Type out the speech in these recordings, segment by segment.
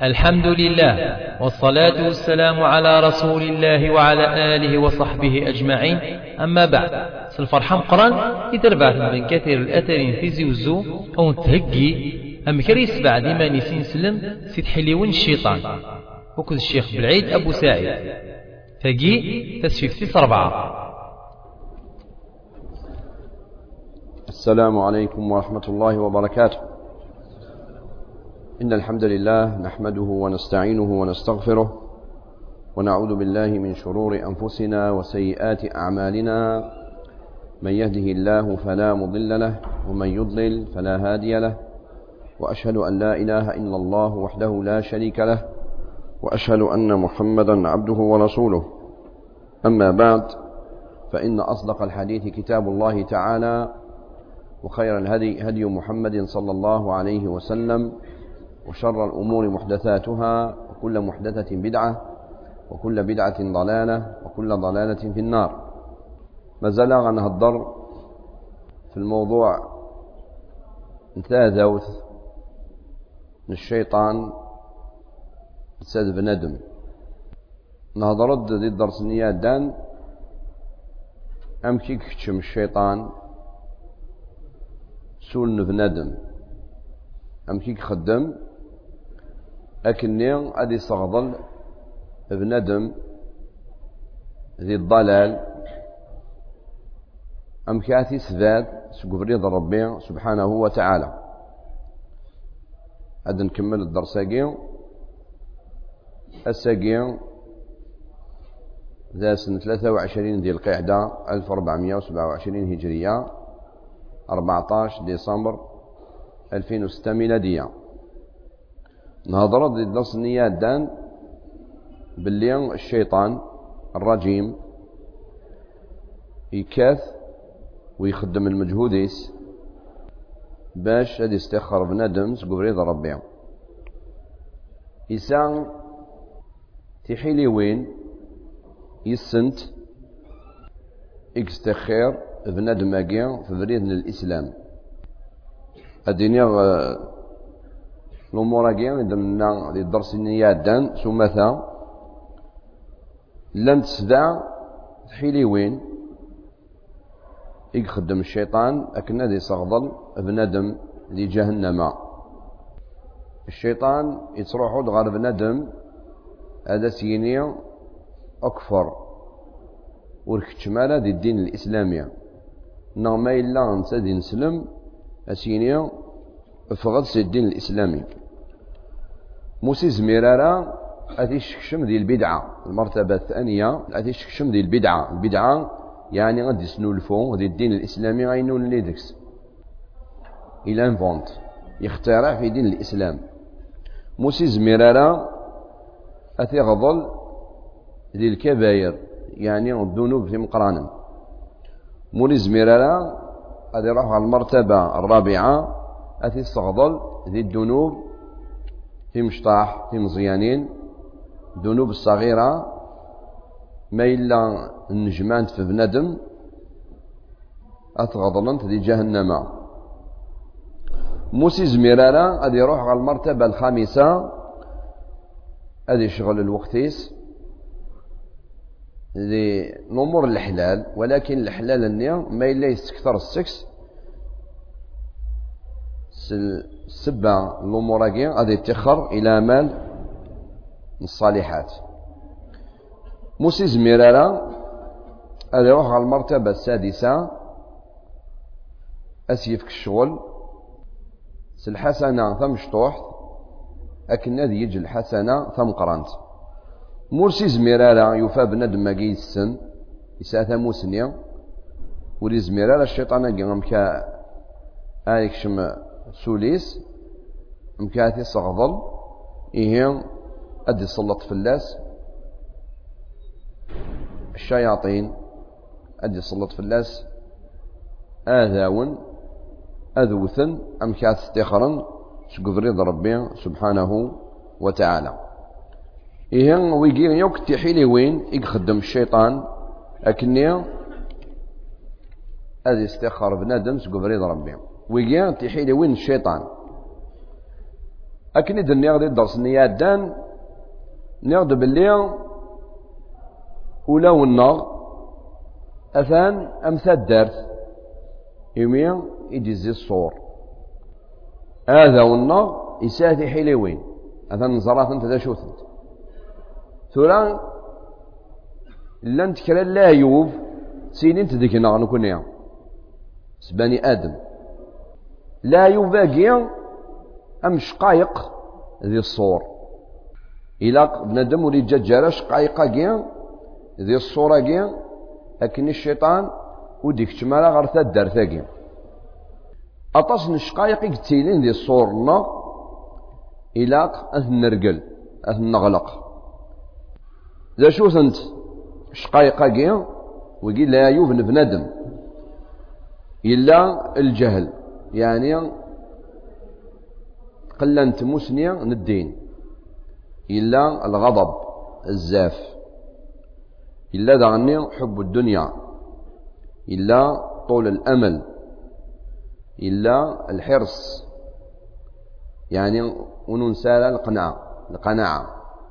الحمد لله والصلاة والسلام على رسول الله وعلى آله وصحبه أجمعين. أما بعد سالفرحة مقران إذا بعث من كثير الأثرين في زوزو. أو تهجي أم كريس بعد ما نسين سلم سيد حليون الشيطان. وكذ الشيخ بالعيد أبو سعيد. فقي تسفيف أربعة السلام عليكم ورحمة الله وبركاته. إن الحمد لله نحمده ونستعينه ونستغفره ونعوذ بالله من شرور أنفسنا وسيئات أعمالنا. من يهده الله فلا مضل له ومن يضلل فلا هادي له. وأشهد أن لا إله إلا الله وحده لا شريك له وأشهد أن محمدا عبده ورسوله. أما بعد فإن أصدق الحديث كتاب الله تعالى وخير الهدي هدي محمد صلى الله عليه وسلم. وشر الأمور محدثاتها وكل محدثة بدعة وكل بدعة ضلالة وكل ضلالة في النار. ما زال غنهضر في الموضوع نتاذوث من الشيطان تساد بندم نهضر دي الدرس نيات دان أمكي كتشم الشيطان؟ سول بندم أمكي خدم أكني أدي صغضل بندم ذي الضلال. أم كاتي سذاد سقفريض ربي سبحانه وتعالى. هذا نكمل الدرس أجيو الساقي ذا سنة 23 دي القعدة 1427 هجرية 14 ديسمبر 2006 ميلادية. نهضر ضد درس دان باللي الشيطان الرجيم يكاث ويخدم المجهوديس باش هاد يستخر بنادم سقبريض ربي. إسان تحيلي وين؟ يسنت إكستخير بنادم أجيان في بريد الإسلام. الدنيا الأمور أجيان درنا للدرس النيات دان سمثا لن تسدع تحيلي وين؟ يخدم الشيطان أكن ذي صغضل بندم ذي جهنم. الشيطان يتروحوا غير بندم هذا سيني أكفر. وركتشمالة ذي الدين الإسلامي نغما إلا أنت ذي نسلم أسيني سي الدين الإسلامي. موسى زميرارا أتي شكشم ذي البدعة. المرتبة الثانية أتي شكشم ذي البدعة. البدعة يعني غادي سنولفو ذي الدين الإسلامي غينون لي ديكس إلى انفونت يخترع في دين الإسلام. موسى زميرارا أتي غضل ذي الكباير يعني الذنوب في مقرانا مولي زميرارا غادي يروح على المرتبة الرابعة أتي استغضل ذي الذنوب في مشطاح في مزيانين الذنوب الصغيرة ما إلا النجمانت في بندم أتغضلنت ذي جهنم. موسي زميرانا غادي يروح على المرتبة الخامسة. هذه شغل الوقتيس. الأمور الحلال ولكن الحلال النية ما إلا يستكثر السكس. السبة الأمور غادي يتخر إلى مال الصالحات. موسي زميرارا هذا يروح على المرتبة السادسة. أسيفك الشغل. الحسنة ثم شطوح أكن هذه يجي الحسنة ثم قرنت. مرسي زميرارا يوفى بندم ماقي السن يساتا موسنيا ولي زميرارا الشيطان أجي مكا آيك شم سوليس مكاتي صغضل إيه أدي صلت فلاس الشياطين أدي صلت فلاس آذاون أذوثن أم كات استخرا سقفريض ربي سبحانه وتعالى إيه ويجي يوك تحيلي وين يخدم الشيطان أكني أدي استخر بنادم سقفريض ربي ويجي تحيلي وين الشيطان. أكن إذا نيغ الدرس نيادان نيغ باللي ولا والنغ أثان أمثال الدرس. يمي يجزي الصور. هذا والنغ يساتي حلوين أثان نزرات أنت ذا شوثنت ثوران لن تكرا لا يوف سينين تدكنا نكون يا سباني آدم. لا يوف باقي أم شقايق ذي الصور. إلا بنادم ولي جاجارة شقايقة كيا ذي الصورة كيا لكن الشيطان وديك تمارا غير تدار ثاقي أطاس نشقايق يكتيلين ذي الصورنا إلا أث نرقل أث نغلق ذا شو ثنت شقايقة كيا ويقول لا يوفن بنادم إلا الجهل. يعني قلنت مسنيا ندين. إلا الغضب الزاف. إلا دعني حب الدنيا. إلا طول الأمل. إلا الحرص. يعني وننسال القناعة القناعة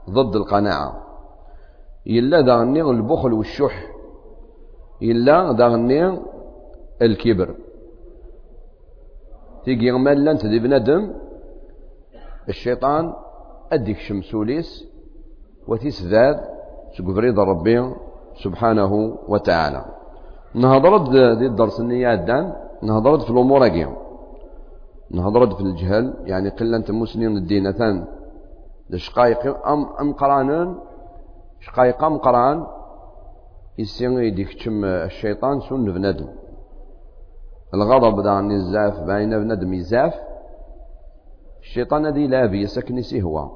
ضد القناعة. إلا دعني البخل والشح. إلا دعني الكبر. تيجي مالا تدي بنادم. الشيطان أديك شمسوليس وتسذاد سقفريد ربي سبحانه وتعالى. نهضرت دي الدرس النيات دان نهضرت في الأمور أجي نهضرت في الجهل يعني قلة مسنين الدينتان شقايق أم أم قرانون؟ شقايق أم قران؟ يسين يديك الشيطان سن بندم الغضب دا الزاف باين بندم يزاف الشيطان الذي لا بيسكن هو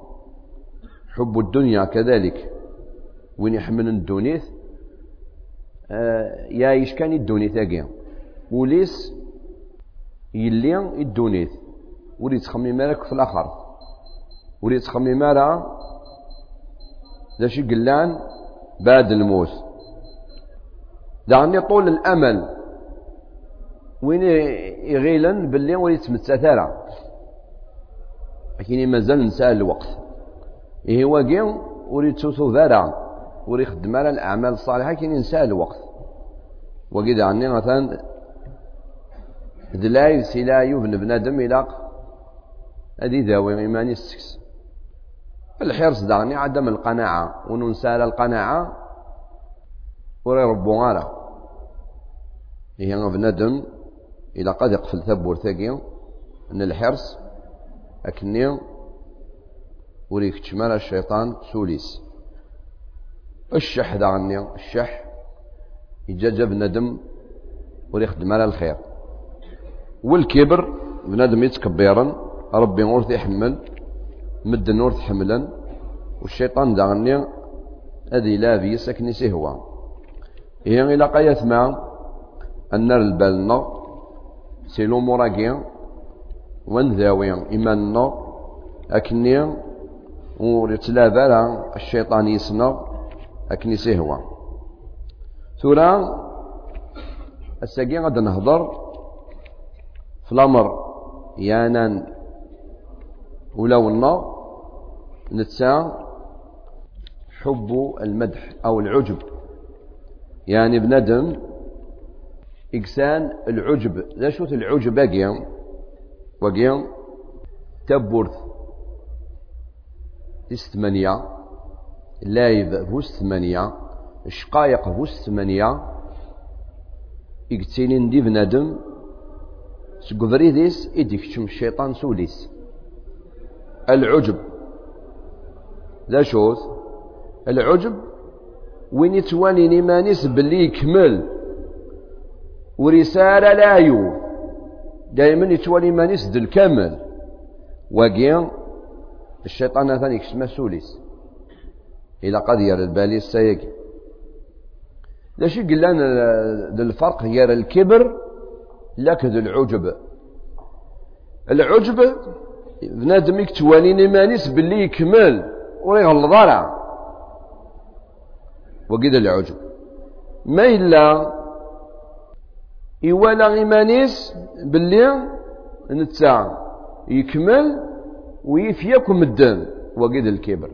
حب الدنيا كذلك. وين يحمل الدونيث؟ آه يا يشكان الدونيث أجي. وليس يلي الدونيث. ولي تخمم مالك في الآخر. ولي تخمم مالك ذا شي قلان؟ بعد الموت. دعني طول الأمل. وين يغيلن باللي ولي تمتع ثارة لكن مازال نسال الوقت. إيه واقي وريد توتو ذارع وري خدم على الأعمال الصالحة كاين ينسى الوقت. وقيد عني مثلا دلاي سلايو بن بنادم إلى هذه ذاوي إيماني السكس. الحرص دعني عدم القناعة. وننسال القناعة وري ربو غالا هي بنادم إذا قد يقفل ثبور ثقيل أن الحرص أكني وريك تشمال الشيطان سوليس. الشح عني الشح يجاجب ندم وريخدم على الخير. والكبر بنادم يتكبرا ربي نور يحمل مد النور حملا والشيطان دعني هذه لا في سكني سهوا هي قيث ما النار البالنا سيلو مراقيا ونذاوي إيماننا أكني ورتلافا الشيطان يصنع أكني سهوا ثورا الساقي غدا نهضر في الأمر يانان ولو النار نتسا حب المدح أو العجب. يعني بندم إكسان العجب. لا شوت العجب؟ باقي وقيا تبورث ثمانية لايف فوس ثمانية شقايق فوس ثمانية إكتينين دي بنادم. سقفريديس إديك تشم الشيطان سوليس. العجب. لا شوث العجب. وين يتواني نيمانيس باللي يكمل. ورسالة لا يو. دائما يتوالي مانيس دل كامل واقيا الشيطان ثاني كشما سوليس إلى قد يرى البالي السيق لاشي قلنا الفرق يرى الكبر لك ذو العجب. العجب بنادم يكتواني مانيس باللي يكمل ويغلظ راه وقيد العجب. ما إلا إيوالا إيمانيس باللي نتا يكمل ويفيكم الدم وقيد الكبر.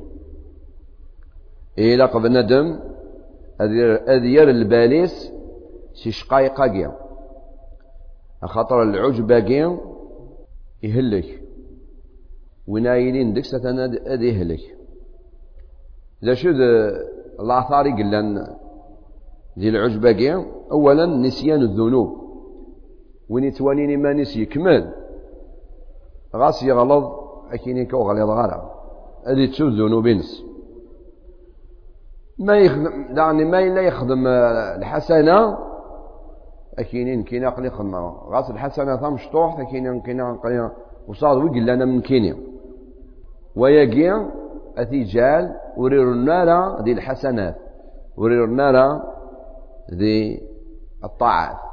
إلا قبل ندم أذير الباليس سي شقايقا قيا خاطر العجبة قيا يهلك. ونايلين ديك ستنا أدي يهلك. ذا شو الآثار قلنا ذي العجبة قيا أولا نسيان الذنوب. وين يتوانيني ما نسي يكمل. غاس يغلظ أكيني كو غليظ غالا هذه تسو الذنوب نس ما يخدم يعني ما إلا يخدم الحسنة أكينين كينا قلي خدمة. غاس الحسنة ثم شطوح كينا كينا قلي وصاد ويقول لنا من كينيا ويجي أتي جال النار ذي الحسنات. ورير النار ذي الطاعات.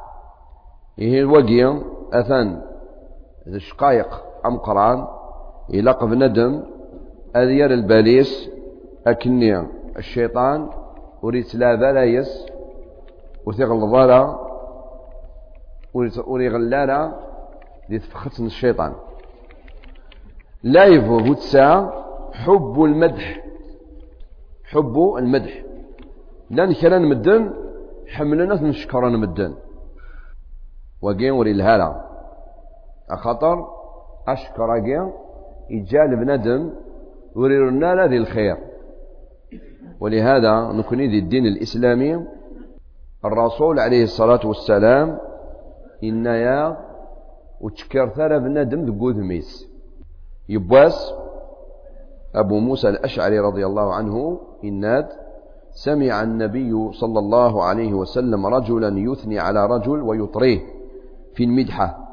إيه الوقيا أثن ذي الشقايق أم قران يلقب ندم أذير الباليس أكني الشيطان وريت لا بلايس وثيغل ضالا وريغلالا دي تفختن الشيطان. لا يفوه حب المدح حب المدح. لأن كلام مدن حملنا نشكرنا مدن. وقين وري الهالة أخطر أشكر قين يجال بندم وريرنا ذي الخير. ولهذا نكون ذي الدين الإسلامي. الرسول عليه الصلاة والسلام إن يا وتشكر ثرى بندم ميس. يبواس أبو موسى الأشعري رضي الله عنه إناد سمع النبي صلى الله عليه وسلم رجلا يثني على رجل ويطريه. في المدحة.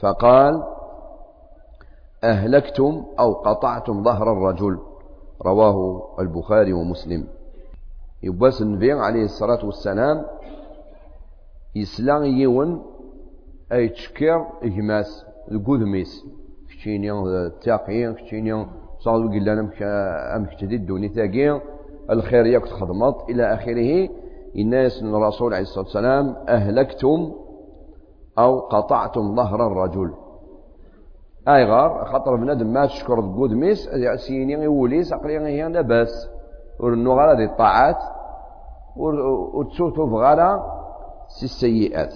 فقال أهلكتم أو قطعتم ظهر الرجل. رواه البخاري ومسلم. يبواس النبي عليه الصلاة والسلام؟ يسلام يون أي تشكر إجماس القدميس كتيني تاقين كتيني صادو قل لنا أمك تدد دوني تاقين. الخير ياك تخدمط إلى آخره الناس الرسول عليه الصلاة والسلام أهلكتم أو قطعتم ظهر الرجل. أي غار خاطر بنادم ما تشكر تقود ميس سيني يوليس عقلي هي لاباس. ورنو غالا دي الطاعات وتسوتو غالا سي السيئات.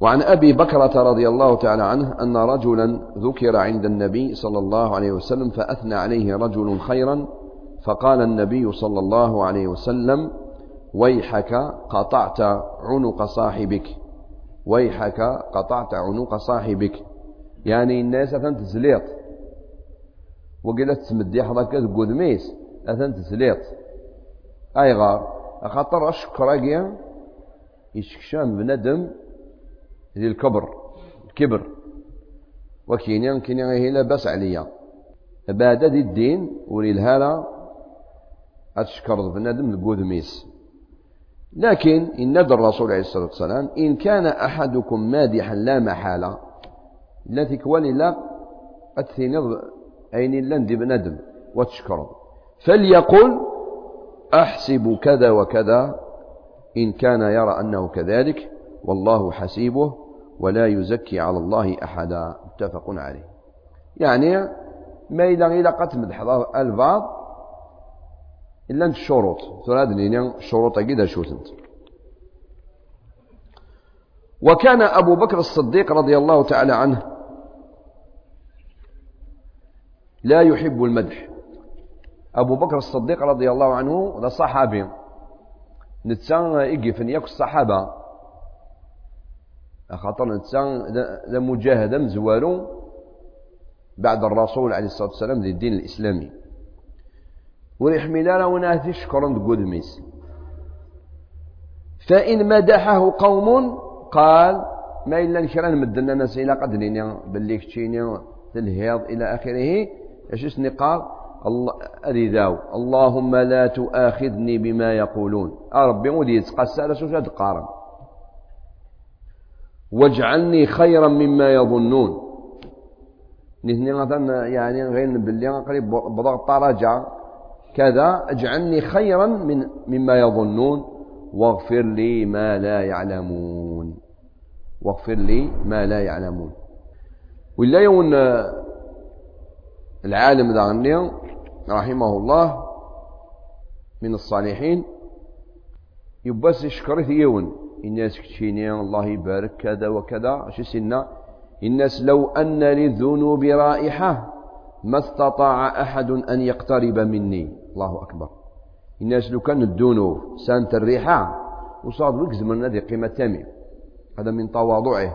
وعن أبي بكرة رضي الله تعالى عنه أن رجلا ذكر عند النبي صلى الله عليه وسلم فأثنى عليه رجل خيرا فقال النبي صلى الله عليه وسلم ويحك قطعت عنق صاحبك. ويحك قطعت عنق صاحبك. يعني الناس أثن تزليط وقلت تسمدي حضرتك تقول ميس أثن تزليط أي غار أخطر أشكر يشكشان بندم ذي الكبر وكينيان كينيان هي لا بس عليا. بعد الدين ولي الهالة أتشكر بندم تقول ميس. لكن إن ندى الرسول عليه الصلاة والسلام إن كان أحدكم مادحا لا محالة التي كواني لا أتثينض أين لندي بندم وتشكر. فليقل أحسب كذا وكذا إن كان يرى أنه كذلك والله حسيبه ولا يزكي على الله أحدا. متفق عليه. يعني ما إلا إلى قد مدح البعض إلا الشروط تراد لنا شروط كده شو تنت وكان أبو بكر الصديق رضي الله تعالى عنه لا يحب المدح. أبو بكر الصديق رضي الله عنه هذا صحابي. نتسان إيقفن ياك الصحابة. خاطر نتسان ذا مجاهدة بعد الرسول عليه الصلاة والسلام للدين الإسلامي. وريحمل وناثي شكرا تقول ميس. فإن مدحه قوم قال ما إلا نكران مدنا ناس إلى قدرنا باللي كتشيني تلهيض إلى آخره. إيش اسمي قال؟ الله أريداو. اللهم لا تؤاخذني بما يقولون. ربي ودي يتقسى على سوشة قارن واجعلني خيرا مما يظنون. نثني يعني غير باللي قريب بضغط رجع كذا اجعلني خيرا من مما يظنون واغفر لي ما لا يعلمون. واغفر لي ما لا يعلمون. ولا يون العالم ذا رحمه الله من الصالحين يبس يشكر يون. الناس كتشيني الله يبارك كذا وكذا. شو سنة؟ الناس لو أن للذنوب رائحة ما استطاع أحد أن يقترب مني. الله أكبر. الناس لو كان الذنوب سانت الريحة وصاد ويك زمن هذه قيمة تامي. هذا من تواضعه.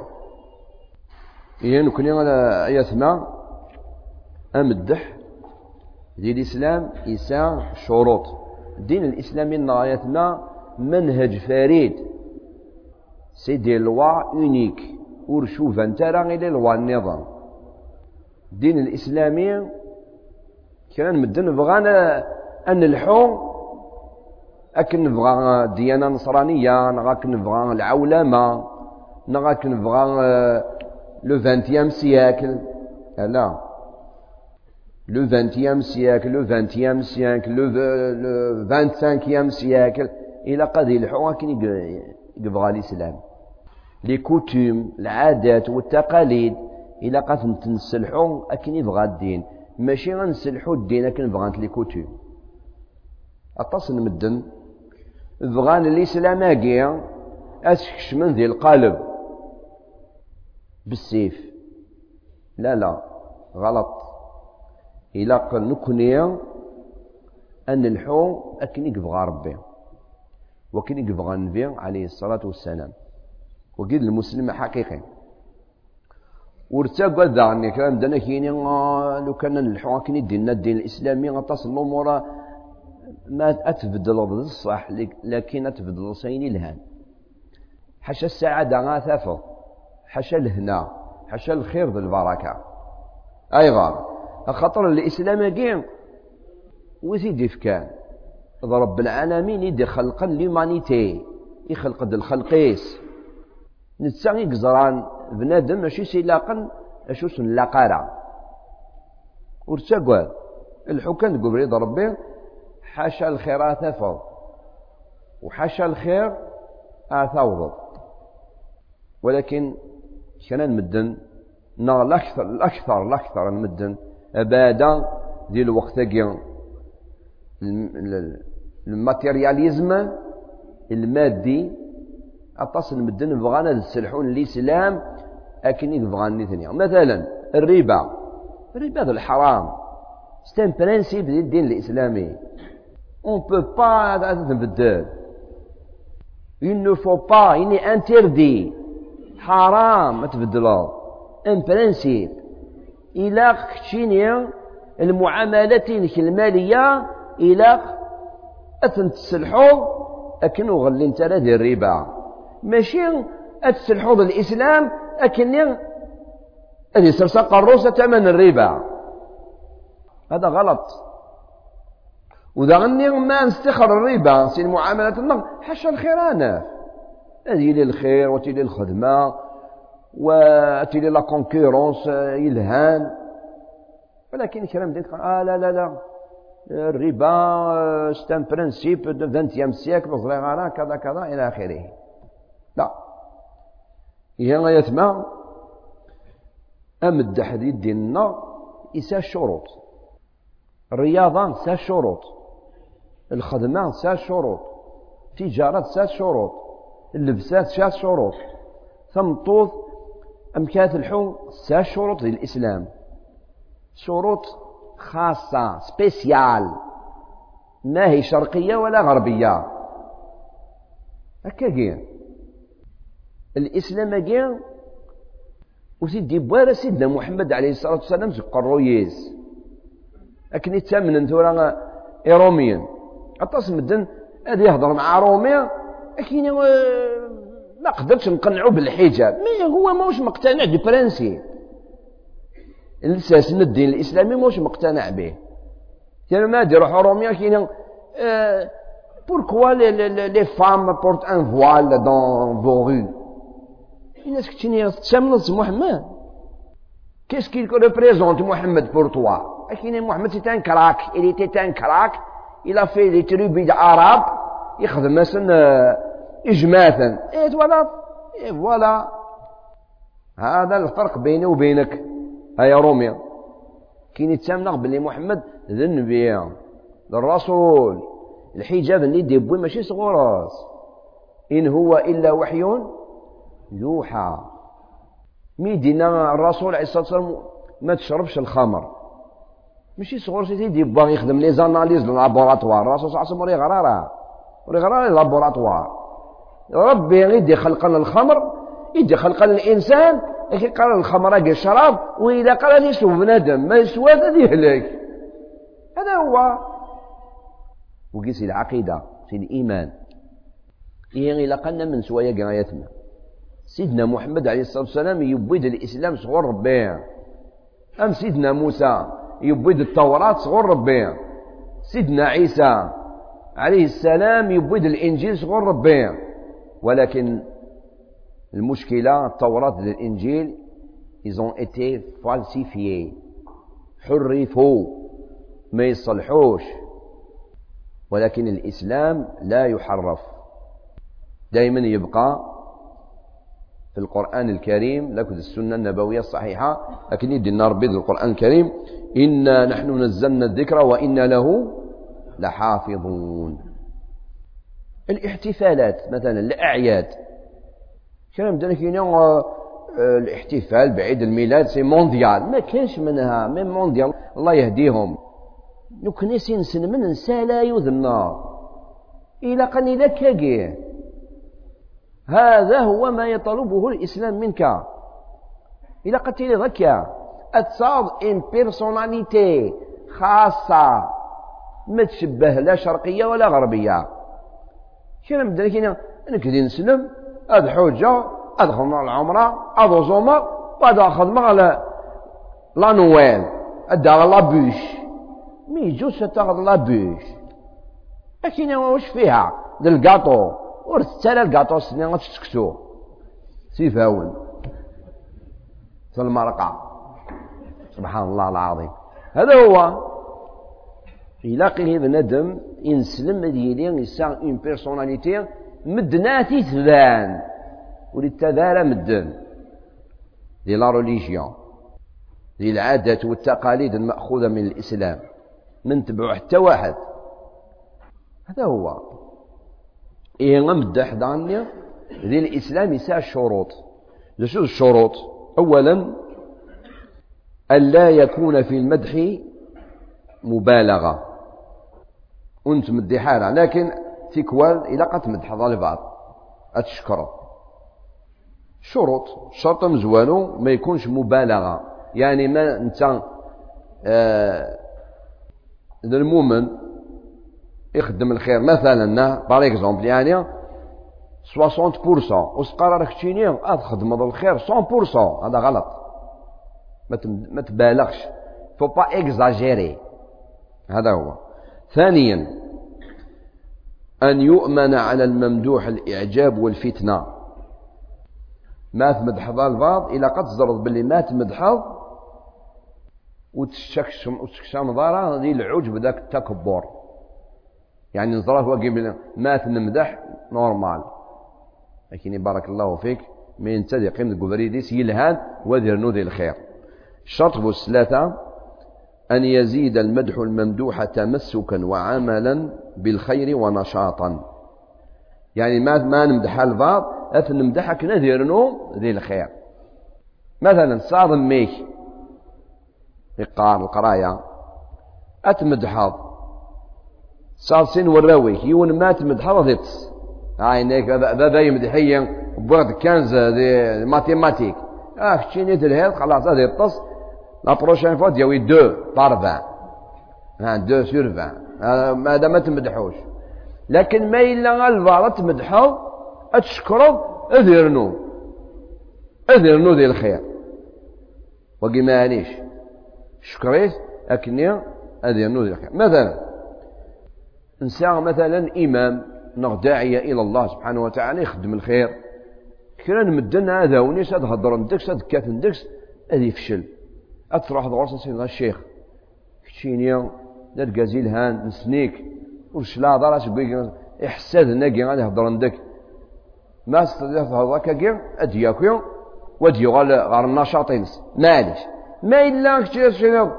إيه نكوني على يسمع. أمدح. دي الإسلام إساء شروط. الدين الإسلامي نغايتنا منهج فريد سي دي لوا اونيك ورشوف انت راه غير لوا النظام. الدين الإسلامي كان مدن بغانا أن الحو أكن نبغى ديانة نصرانية نغاك نبغى العولمة نغاك نبغى لو فانتيام سياكل. لا. لو فانتيام سياكل لو فانتيام سياكل لو فانتسانكيام سياكل. إلى قد يلحو كن يبغى الإسلام. لي كوتوم العادات والتقاليد. إلى قد تنسلحو أكن يبغى الدين. ماشي غنسلحو الدين أكن بغانت لي كوتوم أطاس نمدن. بغان الإسلام أكي أسكش من ذي القالب. بالسيف. لا لا. غلط. إلا نكوني أن الحو أكن يبغى ربي. وكن يبغى النبي عليه الصلاة والسلام. وقيد المسلم حقيقي. ورتاق ذا كلام دنا كيني لو كان الحو كني ديننا الدين الإسلامي غطاس الأمور ما أتبدل الصح لكن أتبدل سين الهان. حاشا السعادة غا حاشا الهنا حاشا الخير بالبركة. أيضا خاطر الإسلام كين وزيد فكان رب العالمين يدي خلقا ليومانيتي يخلق الخلقيس نتساغي قزران بنادم ماشي سيلاقا أشو سن لاقارا ورتساقوا الحكام تقول ربي حاشا الخير آثفض وحاشا الخير آثوض ولكن كان المدن نا الأكثر الأكثر الأكثر المدن أبادا دي الوقت الماتيرياليزم المادي أطاس المدن بغانا السلحون الإسلام أكني بغانا ثانية مثلا الربا. الربا هذا الحرام. ستان برانسيب ديال الدين الإسلامي on peut pas il ne faut pas il est interdit. حرام تبدلو ان برانسيب إلا كتشيني المعاملات المالية إلى أثن تسلحو أكن غلي انت ديال الربا ماشي أتسلحو الإسلام أكن أدي سرسق الروسة ثمن الربا هذا غلط وإذا غني ما نستخر الربا سي المعاملات النغ حاشا الخيرانة هذه للخير وتي للخدمة وتي لا كونكورونس يلهان. ولكن الكلام ديك آه لا لا لا. الربا سي ان برانسيب دو 20 سيكل صغيرة كذا كذا إلى آخره. لا. هي يتما أمد حديد ديننا إسا شروط. الرياضة سا شروط. الخدمة سا شروط التجارة سا شروط اللبسات سا شروط ثمطوط أمكات الحوم سا شروط للإسلام. شروط خاصة سبيسيال. ما هي شرقية ولا غربية. هكا كين الإسلام كين وسيدي بوارا سيدنا محمد عليه الصلاة والسلام زق الرويز لكن يتامن انتو إيروميين أطاس مدن هذا يهضر مع روميا لكن ما قدرتش نقنعو بالحجاب. مي هو ماهوش مقتنع بالبرانسيب الاساس الدين الإسلامي مش مقتنع به. كان ما يروح روميا كاين بوركوا لي فام بورت ان فوال دون فو الناس كتير تسمنت محمد كيس كي ريبريزونت محمد بور توا كاين محمد سي تان كراك الي تي تان كراك إلى في لي تريبي العرب يخدم مثلا اجماثا إيه فوالا إيه فوالا. هذا الفرق بيني وبينك. هيا روميا. كاين يتسامنا بلي محمد ذا النبي. الرسول الحجاب اللي ديبوي ماشي صغورس إن هو إلا وحي يوحى. ميدينا الرسول عليه الصلاة والسلام ما تشربش الخمر. ماشي صغور سيدي ديبا يخدم لي زاناليز لابوراتوار صلى الله عليه وسلم راه غرارة غرارة لابوراتوار ربي يدي خلقنا الخمر يدي خلقنا الإنسان لكن قال الخمر الشراب وإذا قال يشوف بنادم ما يسوى هذا يهلك هذا هو. وقيس العقيدة في الإيمان إيه إلا قلنا من سوايا قرايتنا. سيدنا محمد عليه الصلاة والسلام يبيد الإسلام صغور ربي. أم سيدنا موسى؟ يبيد التوراة صغور ربي. سيدنا عيسى عليه السلام يبيد الإنجيل صغور ربي. ولكن المشكلة التوراة والإنجيل ils ont été falsifiés. حرفوا ما يصلحوش. ولكن الإسلام لا يحرف. دائما يبقى في القرآن الكريم لكن السنة النبوية الصحيحة لكن يدي ربي القرآن الكريم. إنا نحن نزلنا الذكر وإنا له لحافظون. الاحتفالات مثلا الأعياد. كان مدن كاين آه، الاحتفال بعيد الميلاد سي مونديال. ما كانش منها ميم مونديال. الله يهديهم. نكنسي نسن من نسالا يذنا إلى قني لك هذا هو ما يطلبه الإسلام منك. إلى قتل ذكا أتصاب إن بيرسوناليتي خاصة. ما تشبه لا شرقية ولا غربية. كنا مدرك هنا؟ نكدي نسلم هذا حجة أدخل مع العمرة أدو زومر بعد أخذ مع لا نويل. أدى لا بوش. مي يجوز تاخذ لا بوش. لكن واش فيها؟ الكاطو ور تتسالى الكاطو سني غتسكسو سيفاون في المرقة سبحان الله العظيم هذا هو يلاقيه بنادم ينسلم ديالي يسا اون بيرسوناليتي مدناتي تبان ولي تبان مدن دي لا ريليجيون دي العادات والتقاليد المأخوذة من الإسلام من تبعو حتى واحد هذا هو غمدح دانيا. ذي الإسلام يسع الشروط. شو الشروط؟ أولا ألا يكون في المدح مبالغة. وانت مدي حالة لكن تكوال إذا قد تمدح البعض أتشكره شروط. شرط مزوانو ما يكونش مبالغة. يعني ما أنت آه المؤمن يخدم الخير. مثلا par exemple يعني 60% وسقرا راك تشيني تخدم الخير. 100% هذا غلط. ما تبالغش. faut pas exagérer هذا هو. ثانيا أن يؤمن على الممدوح الإعجاب والفتنة. ما تمدح البعض إلا قد تزرد باللي ما تمدحض وتشكشم وتشكشم ضارة ذي العجب ذاك التكبر. يعني نظرة هو قبل ما تنمدح نورمال. لكن بارك الله فيك من تدي قيمة قبريديس يلهان وذي رنودي الخير. الشرط ثلاثة أن يزيد المدح الممدوح تمسكا وعملا بالخير ونشاطا. يعني ما ما نمدح البعض أثن نمدحك نذيرنو ذي الخير. مثلا صادم ميك يقار القراية أتمدحض صار سن وراوي يون ما تمدحض ضيطس هاي بابا يمدحيا بوغد كانز دي ماتيماتيك. آه كتشيني تلهيد خلاص هذا يطس لا بروشين فوا دياوي دو بار فان دو سور فان هذا ما تمدحوش. لكن ما إلا الفار تمدحو أتشكرو أذيرنو. أذيرنو ذي الخير. وقي مانيش شكريت أكني أذيرنو ذي الخير. مثلا إنسان مثلا إمام نغ داعية إلى الله سبحانه وتعالى يخدم الخير. كنا نمدن هذا ونيس هذا هضر ندكس هذا كات ندكس هذا يفشل أتروح دغرس سيدنا الشيخ. كتشيني نرقازي هان نسنيك. وش لا ضرس بيك إحساد ناقي غادي يهضر عندك ما استطيع هذاك كي أدياكيو وديو غال غار النشاط ينس معليش ما إلا شنو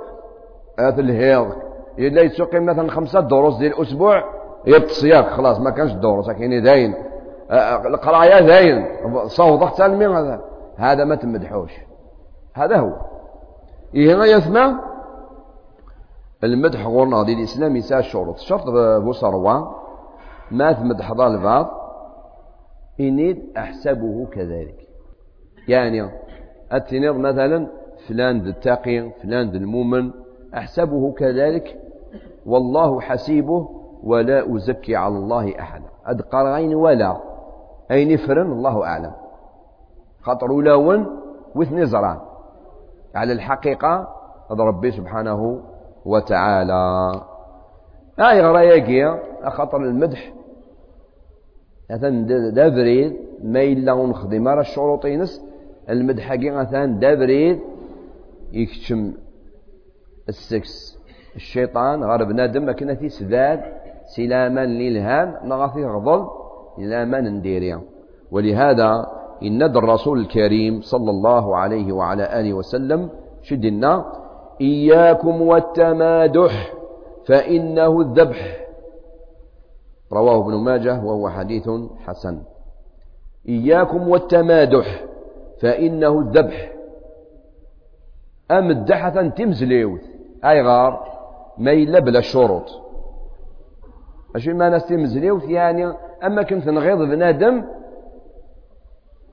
هذا الهيض إلا يتسوقي مثلا خمسة دروس ديال الأسبوع يبطس ياك خلاص ما كانش دروس كاين داين القراية داين صوتك تالمي هذا. هذا ما تمدحوش. هذا هو. هنا يسمى المدح غورنا ديال الإسلام يسا الشروط الشرط بوصروان ما تمدح ضال البعض إني أحسبه كذلك. يعني التنيض مثلا فلان ذا التقي فلان ذا المؤمن أحسبه كذلك والله حسيبه ولا أزكي على الله أحدا. أدقرين ولا. أي نفرن الله أعلم. خاطر ولاون وثني زران. على الحقيقة هذا ربي سبحانه وتعالى. هاي غرايا خاطر المدح. مثلا دا بريد ما إلا ونخدم. راه الشروط المدح كي مثلا دا يكتشم السكس. الشيطان غير بنادم كنا في سداد سلاما للهان نغاثي غضل إلى ما نديريا ولهذا إن الرسول الكريم صلى الله عليه وعلى آله وسلم شدنا إياكم والتمادح فإنه الذبح. رواه ابن ماجه وهو حديث حسن. إياكم والتمادح فإنه الذبح. أمدحة تمزليوث أي غار؟ ما إلا بلا شروط. أشي ما ناس تمزليوث يعني أما كنت نغيظ بنادم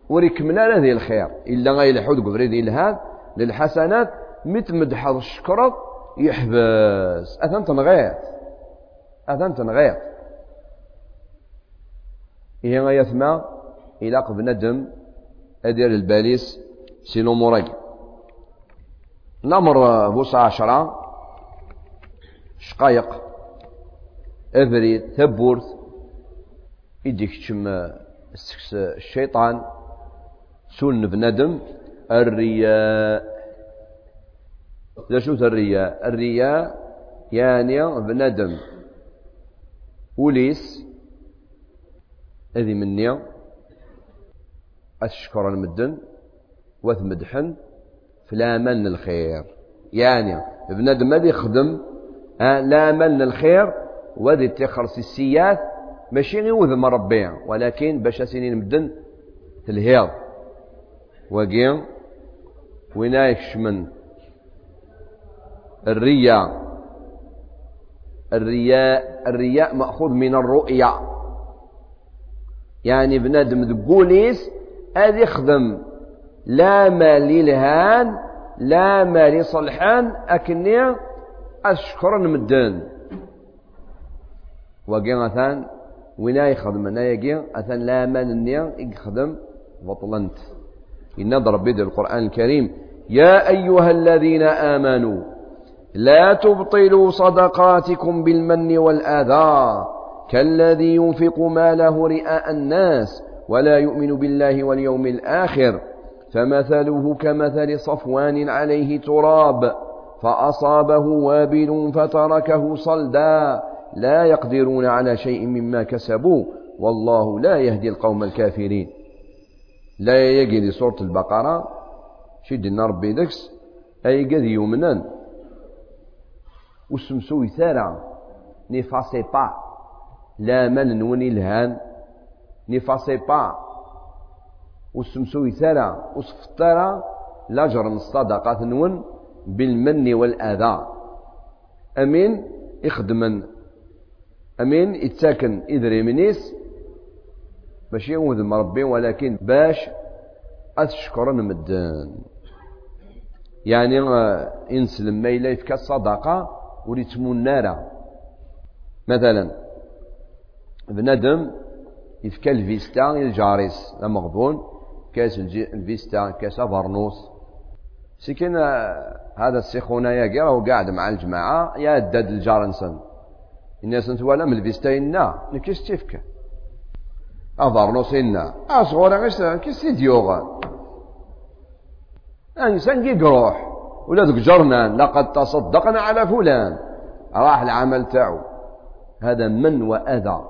وريكمل هذه الخير. إلا غير حود قبريد إلهاد للحسنات متمدح الشكرط يحبس. أثن تنغيث أثن تنغيث هي ما يثمى؟ إلى بندم أدير الباليس سينو موراي نمر بوسع عشرة. شقايق أفريد ثبورث يديك تشم الشيطان سون بندم الرياء. لا شو الرياء؟ الرياء يعني بندم. وليس هذه مني أشكر المدن وثمدحن فلا من الخير. يعني بنادم هذا يخدم لا من الخير وذي تخرس السيات ماشي غير وذم ربي. ولكن باش سنين مدن في الهيض وقيم وينايش من؟ الرياء. الرياء الرياء مأخوذ من الرؤيا. يعني بنادم ذقوليس هذا يخدم. لا ما للهان لا ما لصلحان أكني أشكر المدن وقي مثلا وين يخدم أنا يجي أثن لا ما النيا يخدم بطلنت إن ربي القرآن الكريم. يا أيها الذين آمنوا لا تبطلوا صدقاتكم بالمن والآذى. كالذي ينفق ماله رئاء الناس ولا يؤمن بالله واليوم الآخر. فمثله كمثل صفوان عليه تراب. فأصابه وابل فتركه صلدا. لا يقدرون على شيء مما كسبوا. والله لا يهدي القوم الكافرين. لا يجري سورة البقرة. شد النار بيدكس. أي قد يمنن. وسمسوي ثارع. نفاسي با. لا من نوني الهان. نفاسي با. وسمسو يثارا وسفطارا لاجر الصدقات نون. بالمن والأذى. أمين يخدمن أمين يتساكن إذري منيس. ماشي يوذ ربي ولكن باش أشكر مدان. يعني إنسلم ما إلا يفكى الصدقة نارا مثلا بنادم يفكى الفيستا الجاريس المغبون كاس الفيستا كاس برنوس سكن هذا السيخونا يا راهو قاعد مع الجماعة يا داد الجارنسن الناس الفيستا إنا نكيس تفكى أفرنوس إنا أصغر غيس كيس ديوغا إنسان كي قروح ولا ذوك جرنان لقد تصدقنا على فلان. راح العمل تاعو. هذا من وأذى.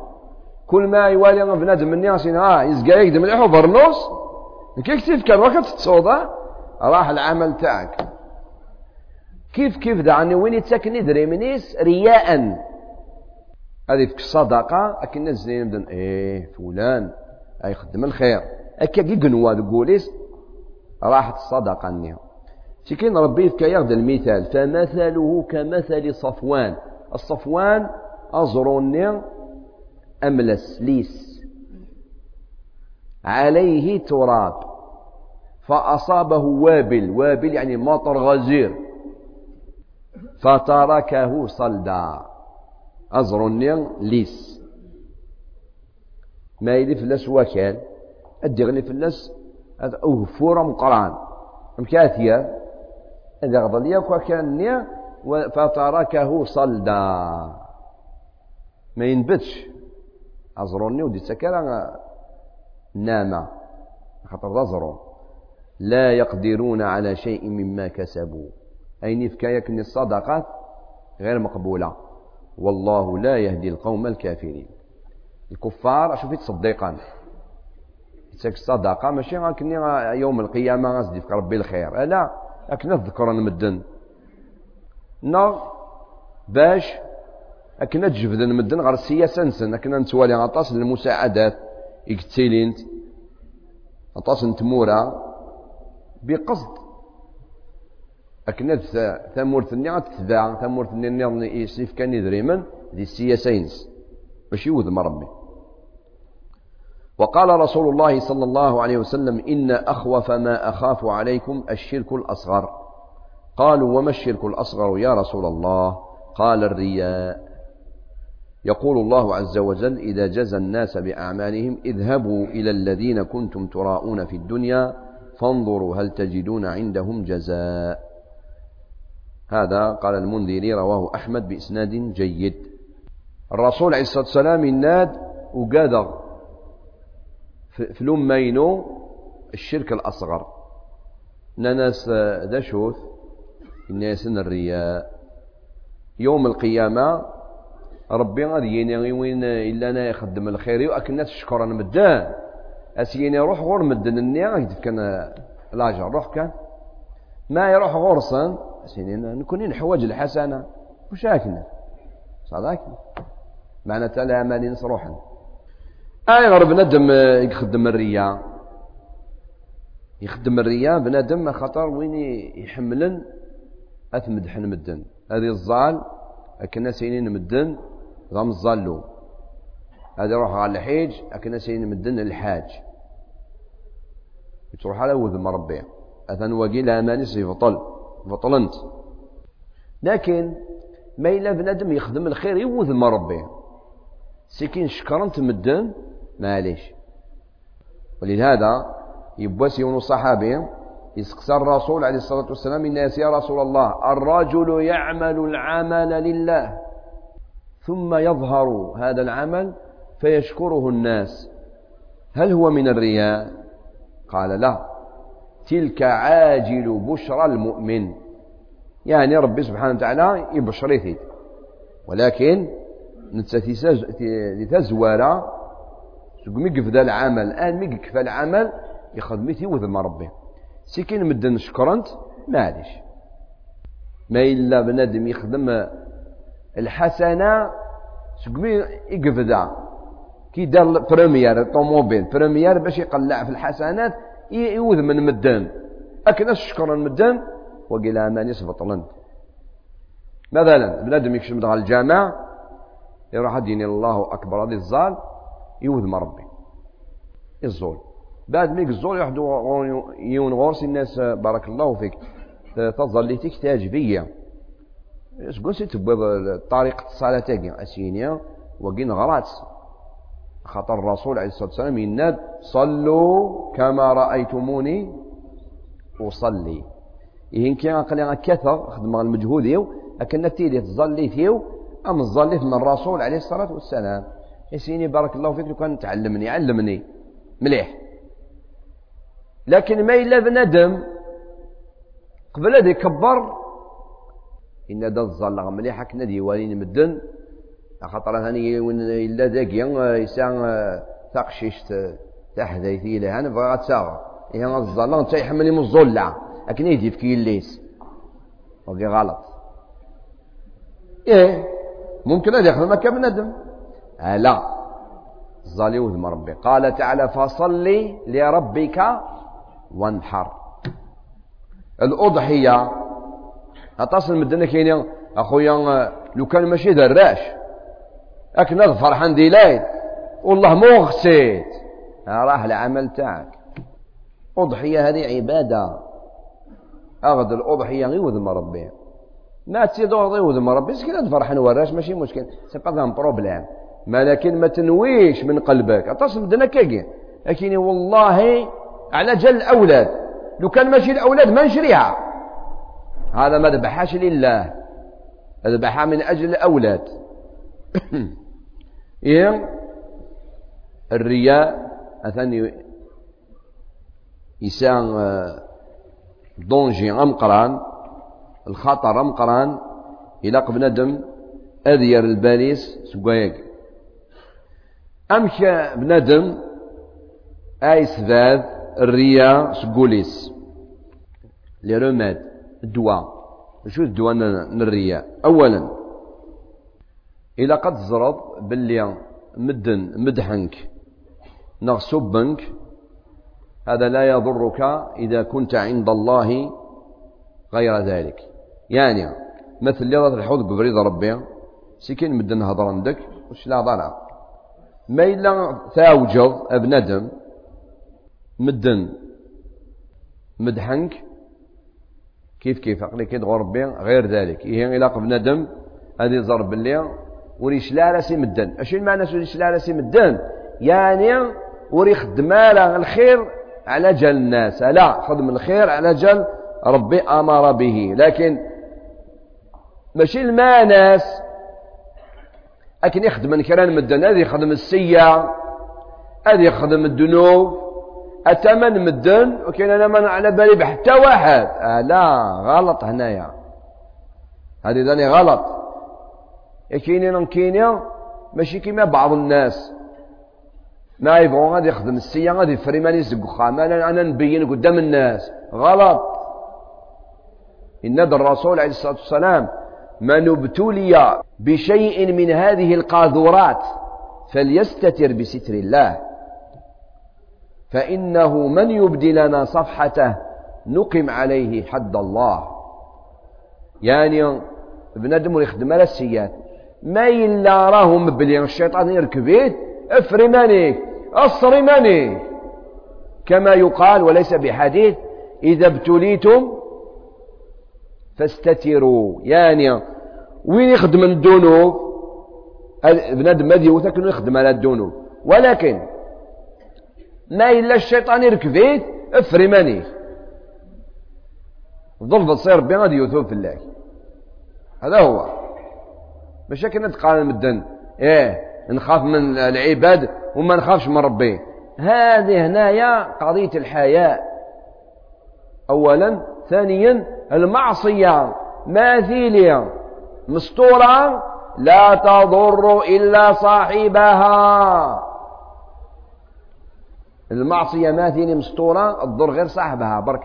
كل ما يوالي بنادم من الناس ها يزقى يقدم مليح وبرنوس كيف كان وقت راح العمل تاعك. كيف كيف دعني وين يتسكن يدري منيس رياء. هذه الصدقة أكن الناس مدن إيه فلان أي خدم الخير. أكا كي قنوا تقوليس راحت الصدقة النية سكين ربي يأخذ المثال. فمثله كمثل صفوان. الصفوان أزروني أملس ليس عليه تراب. فأصابه وابل. وابل يعني مطر غزير. فتركه صلدا. أزروني ليس. ما يدي فلاس وكال أدغني فلاس أغفور مقران مكاثية إذا غضل يكوى كان فتركه صلدا. ما ينبتش. أزروني ودي سكرا نام خطر أزرون لا يقدرون على شيء مما كسبوا. أي نفكا يكن الصدقات غير مقبولة؟ والله لا يهدي القوم الكافرين. الكفار أشوف يتصدقان. يتسك الصدقة ماشي غاكني يوم القيامة غازدي في ربي الخير. لا لكن نذكر المدن نا باش أكنا تجبد المدن غير السياسة نسن أكنا نتوالي غطاس المساعدات إكتيلينت غطاس نتمورا بقصد. أكنا ثمورتني تتباع ثمورتني نظني يسيف كان يدريمن دي ينس باش يوذم ربي. وقال رسول الله صلى الله عليه وسلم إن أخوف ما أخاف عليكم الشرك الأصغر. قالوا وما الشرك الأصغر يا رسول الله؟ قال الرياء. يقول الله عز وجل إذا جزى الناس بأعمالهم اذهبوا إلى الذين كنتم تراءون في الدنيا فانظروا هل تجدون عندهم جزاء. هذا قال المنذري رواه أحمد بإسناد جيد. الرسول عليه الصلاة والسلام يناد وقادر في الأمينو الشرك الأصغر. ناس ذا شوث الناس الرياء. يوم القيامة ربي غادي يني وين إلا أنا يخدم الخير. وأكن الناس شكرا مدان أسيني روح غور مدن النيا كان لاجر. روح كان ما يروح غورصا أسيني نكون نحوج الحسنة. وش هاكنا صدق معنى تلا ما روحا اي غير بنادم يخدم الرياء. يخدم الرياء بنادم خطر وين يحملن؟ اثمدحن مدن. هذه الزال أكنا سينين مدن غام الزالو هذا يروح على الحيج أكنا سينين مدن الحاج. تروح على وذم ربي. اثن وقي لا ماني يبطل بطلنت لكن ما إلا بنادم يخدم الخير يوذم ربي. سكين شكرنت مدن معليش. ولهذا يبوس يونو الصحابي يسقسى الرسول عليه الصلاة والسلام الناس يا رسول الله الرجل يعمل العمل لله ثم يظهر هذا العمل فيشكره الناس. هل هو من الرياء؟ قال لا. تلك عاجل بشرى المؤمن. يعني ربي سبحانه وتعالى يبشري ولكن نتزور سوق يقفل العمل. آن مي يكفى العمل يخدمتي وذم ربي. سكين مدن شكرنت معليش. ما إلا بنادم يخدم الحسنة سوق مي يقفل كي دار بريمير طوموبيل. بريمير باش يقلع في الحسنات يوذ من مدن أكن شكرا المدن وقيل أمان يسبطلن مثلا بنادم يكشف دغال الجامع يروح ديني الله أكبر هذه الزال يوذم ربي. الزول. بعد ميك الزول يحدو يون غورس الناس بارك الله فيك. تظليتك تعجبية شكون سي تبويض طريقة الصلاة تاكي أسينيا وقين غرات خاطر الرسول عليه الصلاة والسلام يناد صلوا كما رأيتموني أصلي. إيه كي قال كثر خدم المجهود يو لكن تيلي تظلي فيو أم تظلي من الرسول عليه الصلاة والسلام. يسيني بارك الله فيك لو كان تعلمني علمني مليح. لكن ما إلا بندم قبل هذا يكبر إن هذا الظل مليح كنا ديوانين مدن. خاطر هاني وين إلا ذاكي يسان تقشيش تحديثي له أنا بغا تساغ إيه الظل أنت يحملني من الظلة. لكن يجي في كيليس وقي غلط. إيه ممكن أن يخدم هكا بنادم. آه لا. الظالي وذم ربي. قال تعالى فصلي لربك وانحر. الأضحية. أتصل مدنا كاين أخويا لو كان ماشي دراش أكن فرحان ديلايت والله مو غسيت. راح العمل تاعك أضحية هذه عبادة. أغد الأضحية غير وذم ربي. ما تسيدو غير وذم ربي. سكين فرحان وراش ماشي مشكل. سي با بروبليم ما لكن ما تنويش من قلبك. أتصل مدنا كاين لكن والله على جل الأولاد لو كان ماشي الأولاد ما نشريها. هذا ما ذبحهاش لله. ذبحها من أجل الأولاد. إيه؟ الرياء أثني إنسان آه، دونجي أمقران الخطر أمقران إلى بنادم أذير الباليس سقايق. أمشى بنادم أيس ذاذ الرياء سقوليس. لرماد الدواء. شو الدواء الرياء؟ أولا إذا قد زرط باللي مدن مدحنك نغ سبنك هذا لا يضرك إذا كنت عند الله غير ذلك. يعني مثل اللي الحوض ببريد ربي سكين مدن هضر عندك وش لا ضرع ما إلا ثاوجض أبندم مدن مدحنك كيف كيف؟ عقلي كي ربي غير ذلك. إيه إلا بنادم هذه ضرب اللي وريش لا راسي مدن. اش المعنى وريش لا راسي مدن؟ يعني وري خدم الخير على جل الناس. لا خدم الخير على جل ربي أمر به. لكن ماشي الماء ناس. لكن يخدم كران مدن. هذه يخدم السيا. هذه يخدم الذنوب أتمن مدن. وكان أنا من على بالي بحتى واحد. آه لا غلط هنايا. هذه ذاني غلط. كاينين كاينين ماشي كيما بعض الناس. ما يبغون غادي يخدم السيا غادي يفري ماني يزق أنا أنا نبين قدام الناس. غلط. إن الرسول عليه الصلاة والسلام من ابتلي بشيء من هذه القاذورات فليستتر بستر الله. فإنه من يبدي لنا صفحته نقم عليه حد الله. يعني بنادم يخدم على السياد ما إلا راهم مبلي الشيطان يركبيت أفرماني أصرماني. كما يقال وليس بحديث إذا ابتليتم فاستتروا. يعني وين يخدم الذنوب بنادم هذه يوثق يخدم على الذنوب ولكن ما إلا الشيطان يركبيت أفرماني. ظلف تصير غادي يوثوب في الله. هذا هو. باش كنا تقارن مدن. إيه نخاف من العباد وما نخافش من ربي. هذه هنايا قضية الحياء أولا ثانيا المعصية. ماثيلية مستورة لا تضر إلا صاحبها. المعصية ما ثيني مسطورة تضر غير صاحبها برك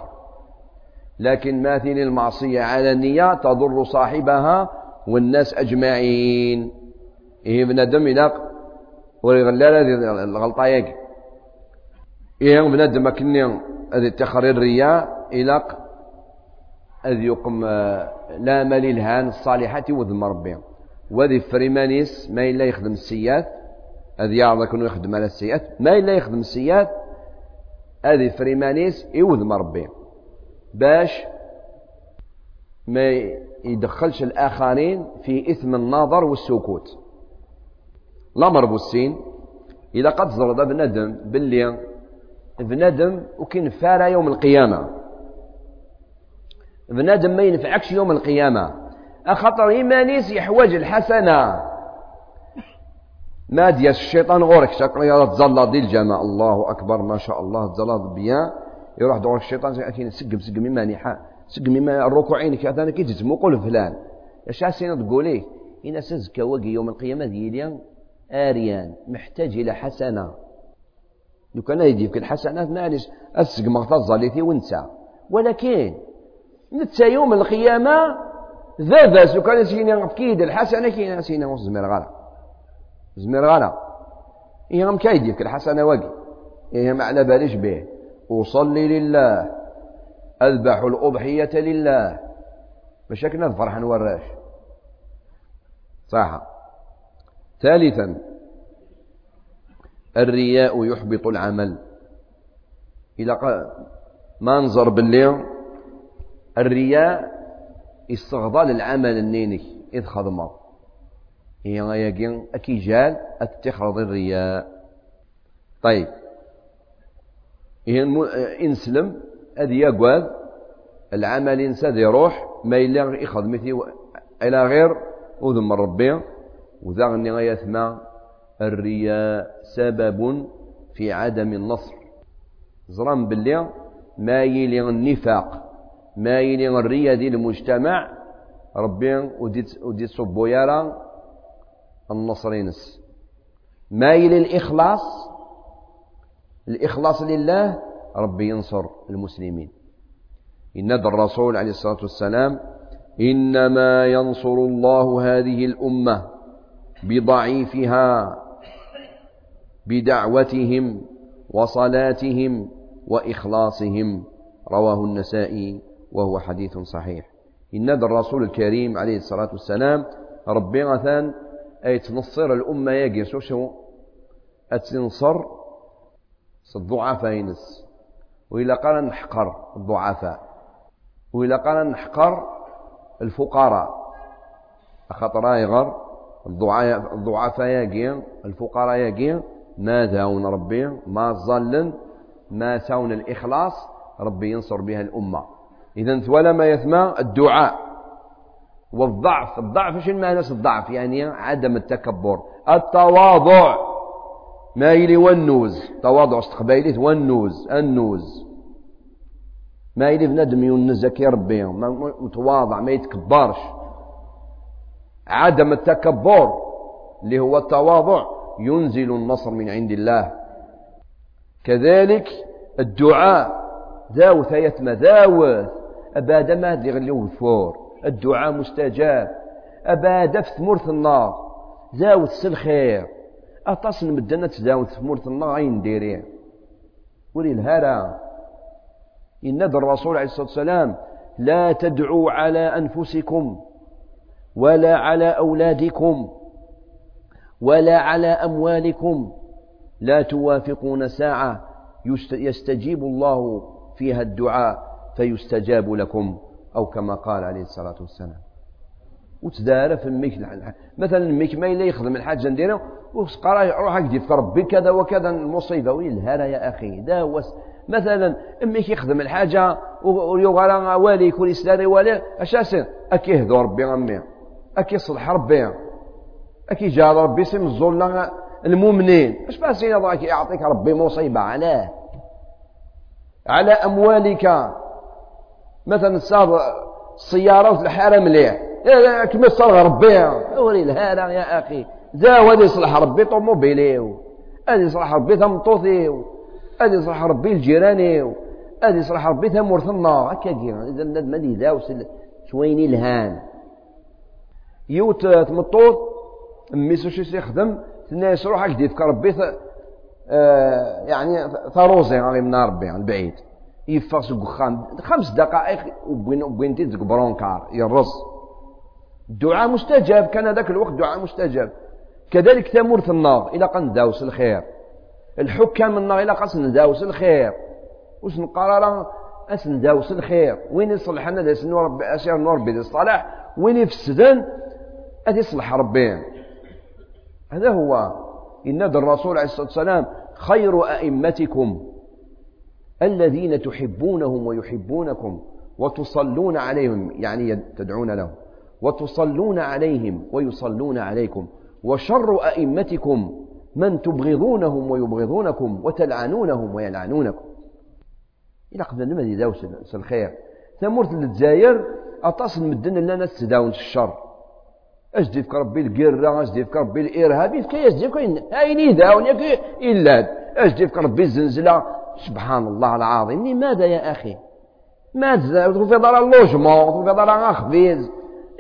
لكن ما ثيني المعصية علنية تضر صاحبها والناس أجمعين. إيه بنادم يلاق وريغلال هذه الغلطة ياك. إيه بنادم كني هذه التخرير الرياء إلاق أذ يقم لا مال الهان الصالحة وذم ربي. وذي فريمانيس ما إلا يخدم السيات هذا يعرض كونه يخدم على السيئات. ما إلا يخدم السيئات هذه فريمانيس يوذ مربي باش ما يدخلش الآخرين في إثم النظر والسكوت. الأمر بوسين إذا قد زرد بندم باللي بندم وكين فارا يوم القيامة. بنادم ما ينفعكش يوم القيامة. أخطر إيمانيس يحوج الحسنة. ما ديال الشيطان غورك شكرا. يا تزلا دي الجماعة الله أكبر. ما شاء الله. تزلا بيان يروح دورك الشيطان. أكين سقم سقم مما نيحا سقم مما الركوعين كي كي تزمو قول فلان اش سينا تقولي إن سزكا وقي يوم القيامة ديالي آريان محتاج إلى حسنة. لو كان يدي في الحسنات معلش السقم تزاليتي ونسى ولكن نتا يوم القيامة ذا سو كان سينا كيد الحسنة كينا سينا وزمير غلا زمير غلا إيه غم كيدك الحسنة وقي. إيه على باليش به. أصلي لله. أذبح الأضحية لله. مشاكلنا نفرح نوراش صح. ثالثا الرياء يحبط العمل. إلى منظر باللي الرياء استغضال العمل النيني إذ خضمه. هي غايقين أكي جال أتخرض الرياء. طيب. إنسلم أذي يقوذ العمل إنسان يروح ما إلا يخدمتي إلى غير أذن ربي. وذا غني غيثما الرياء سبب في عدم النصر. زران باللي ما يلي النفاق ما يلي الرياء دي المجتمع. ربي وديت صبو يرى النصر ينس. ما يلي الإخلاص الإخلاص لله ربي ينصر المسلمين. إن الرسول عليه الصلاة والسلام إنما ينصر الله هذه الأمة بضعيفها بدعوتهم وصلاتهم وإخلاصهم. رواه النسائي وهو حديث صحيح. إن الرسول الكريم عليه الصلاة والسلام ربي غثان أي تنصر الأمة يجي شو شو أتنصر الضعفاء ينس وإلا قال نحقر الضعفاء وإلا قال نحقر الفقراء. خاطر يغر الضعفاء يجي الفقراء يجي ما داون ربي ما ظلن ما ساون الإخلاص ربي ينصر بها الأمة. إذا ولا ما يثمى الدعاء. والضعف الضعف إيش المعنى الضعف؟ يعني عدم التكبر التواضع. ما يلي والنوز تواضع استقباليت والنوز النوز ما يلي بنادم ينزك يا ربي. متواضع ما يتكبرش. عدم التكبر اللي هو التواضع ينزل النصر من عند الله. كذلك الدعاء. داوث يتم داوث أباد ما اللي الفور. الدعاء مستجاب. أباد في النار. زاوث الخير مدنا تزاوث ثمورة النار عين ديرين ولي الهرى إن الرسول عليه الصلاة والسلام لا تدعوا على أنفسكم ولا على أولادكم ولا على أموالكم. لا توافقون ساعة يستجيب الله فيها الدعاء فيستجاب لكم أو كما قال عليه الصلاة والسلام. وتدار في الميك مثلا الميك ما إلا يخدم الحاجة نديره وقرا روح أكدي في ربي كذا وكذا المصيبة وين الهرى يا أخي دا وس مثلا أمك يخدم الحاجة ويغرى والي يكون إسلامي والي أساسا أكي يهدو ربي غمي أكي يصلح ربي أكي جاد ربي سم الظلة المؤمنين أش باسين ضاك يعطيك ربي مصيبة؟ علاه على أموالك. مثلا صاب السيارة الحارة مليح كما صار ربي. وري هذا يا أخي. ذا ودي يصلح ربي طوموبيلي هذا يصلح ربي ثمطوثي هذا يصلح ربي الجيراني هذا يصلح ربي ثمورثنا هكا إذا ما ذا وسل شويني إلهان. يوت تمطوط ميسو شي يخدم الناس روح هكذا يذكر ربي آه يعني ثروزي غادي من ربي البعيد يفاس خام خمس دقائق وبين وبين تيزك برونكار يرص الدعاء مستجاب. كان ذاك الوقت دعاء مستجاب. كذلك ثمورة النار إلى قن داوس الخير. الحكام النار إلى قن داوس الخير. وش نقرر أسن داوس الخير. وين يصلح أنا داس نور أسير نور ربي الصلاح. وين يفسدن؟ أدي يصلح ربي هذا هو. إن الرسول عليه الصلاة والسلام خير أئمتكم الذين تحبونهم ويحبونكم وتصلون عليهم يعني تدعون لهم. وتصلون عليهم ويصلون عليكم وشر أئمتكم من تبغضونهم ويبغضونكم وتلعنونهم ويلعنونكم. إلى قبل لما يداوس الخير؟ ثمورت الجزائر أتصل مدن لنا تداون الشر. أجدي في ربي القرة؟ أجدي في ربي الإرهاب؟ في أين يداون إلا أجدي في ربي الزنزلة؟ سبحان الله العظيم. لماذا يا أخي؟ ماذا؟ في دار اللوجمون في دار أخبيز.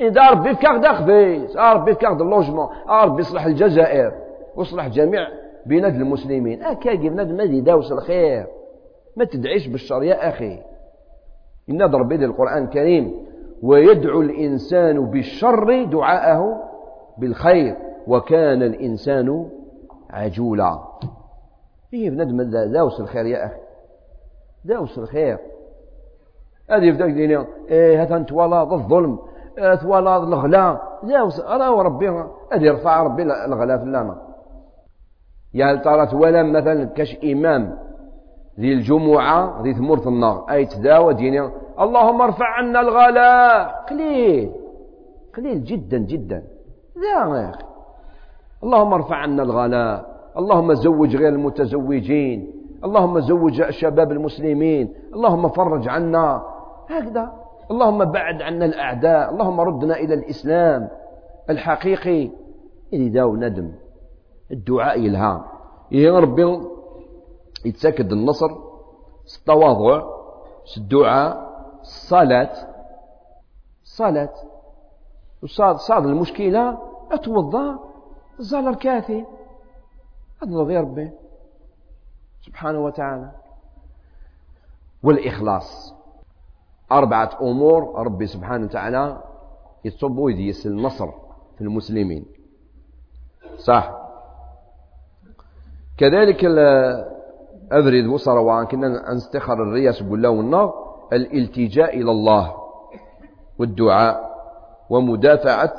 إذا ربي فكاك دا خبيث ربي فكاك دا اللوجمون ربي يصلح الجزائر ويصلح جميع بلاد المسلمين. أكا بنادم ما يداوس الخير. ما تدعيش بالشر يا أخي. إن ربي القرآن الكريم ويدعو الإنسان بالشر دعاءه بالخير وكان الإنسان عجولا. إيه بنادم داوس الخير يا أخي. داوس الخير. هذه في ذاك إيه هذا نتوالا الظلم. توالا الغلا. داوس راه ربي هذه يرفع ربي الغلا اللامة. يعني ترى تولا مثلا كاش إمام ذي الجمعة ذي ثمرة النار. أي تداوى ديني اللهم ارفع عنا الغلاء قليل. قليل جدا جدا. لا يا أخي. اللهم ارفع عنا الغلاء اللهم زوج غير المتزوجين. اللهم زوج شباب المسلمين. اللهم فرج عنا. هكذا. اللهم بعد عنا الأعداء اللهم ردنا إلى الإسلام الحقيقي. اللي داو ندم الدعاء يلهام. إيه ربي يتسكد النصر التواضع الدعاء الصلاة. الصلاة. وصاد صاد المشكلة أتوضى زال الكافي. هذا غير ربي. سبحانه وتعالى. والإخلاص. أربعة أمور ربي سبحانه وتعالى يتصب ويديس النصر في المسلمين. صح. كذلك أبرد وصر كنا نستخر الرياس والنار الالتجاء إلى الله والدعاء ومدافعة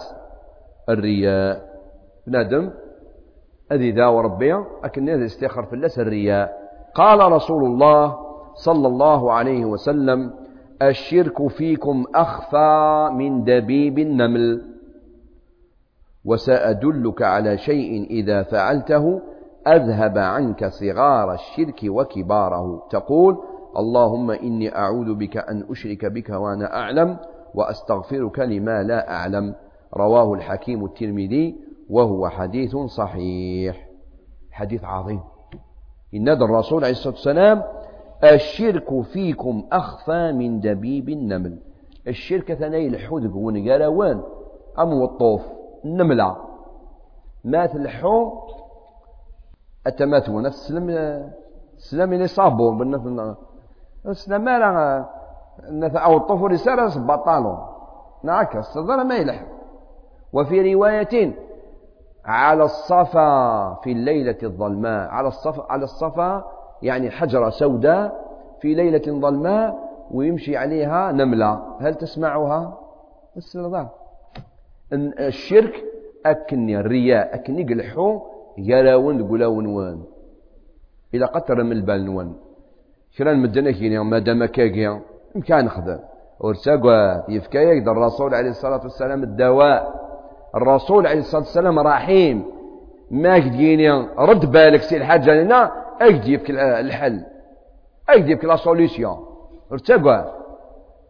الرياء. بنادم أذي ذا وربيا أكن هذا استخر في الرياء. قال رسول الله صلى الله عليه وسلم الشرك فيكم أخفى من دبيب النمل. وسأدلك على شيء إذا فعلته أذهب عنك صغار الشرك وكباره. تقول اللهم إني أعوذ بك أن أشرك بك وأنا أعلم وأستغفرك لما لا أعلم. رواه الحكيم الترمذي وهو حديث صحيح. حديث عظيم. إن الرسول عليه الصلاة والسلام الشرك فيكم أخفى من دبيب النمل. الشرك ثني الحدق ونقالوان أم والطوف النملة مات الحو التماثل نفس السلم السلم اللي صابون بالنفس. السلم ما لا أو الطوف رسالة بطالون نعكس صدر ما يلح. وفي رواية على الصفا في الليلة الظلماء على الصفا على الصفا يعني حجرة سوداء في ليلة ظلماء ويمشي عليها نملة. هل تسمعها؟ السلطان. الشرك أكني الرياء أكني قلحو يراون قلاون وان. إذا قتر من البال نوان كران مدنا كيني ما دام كاكيا إمكان خذا ورساقوا يفكا يقدر. الرسول عليه الصلاة والسلام الدواء. الرسول عليه الصلاة والسلام رحيم. ما كديني رد بالك سي الحاجة لنا. اجدي في الحل اجدي في لا سوليسيون ارتقى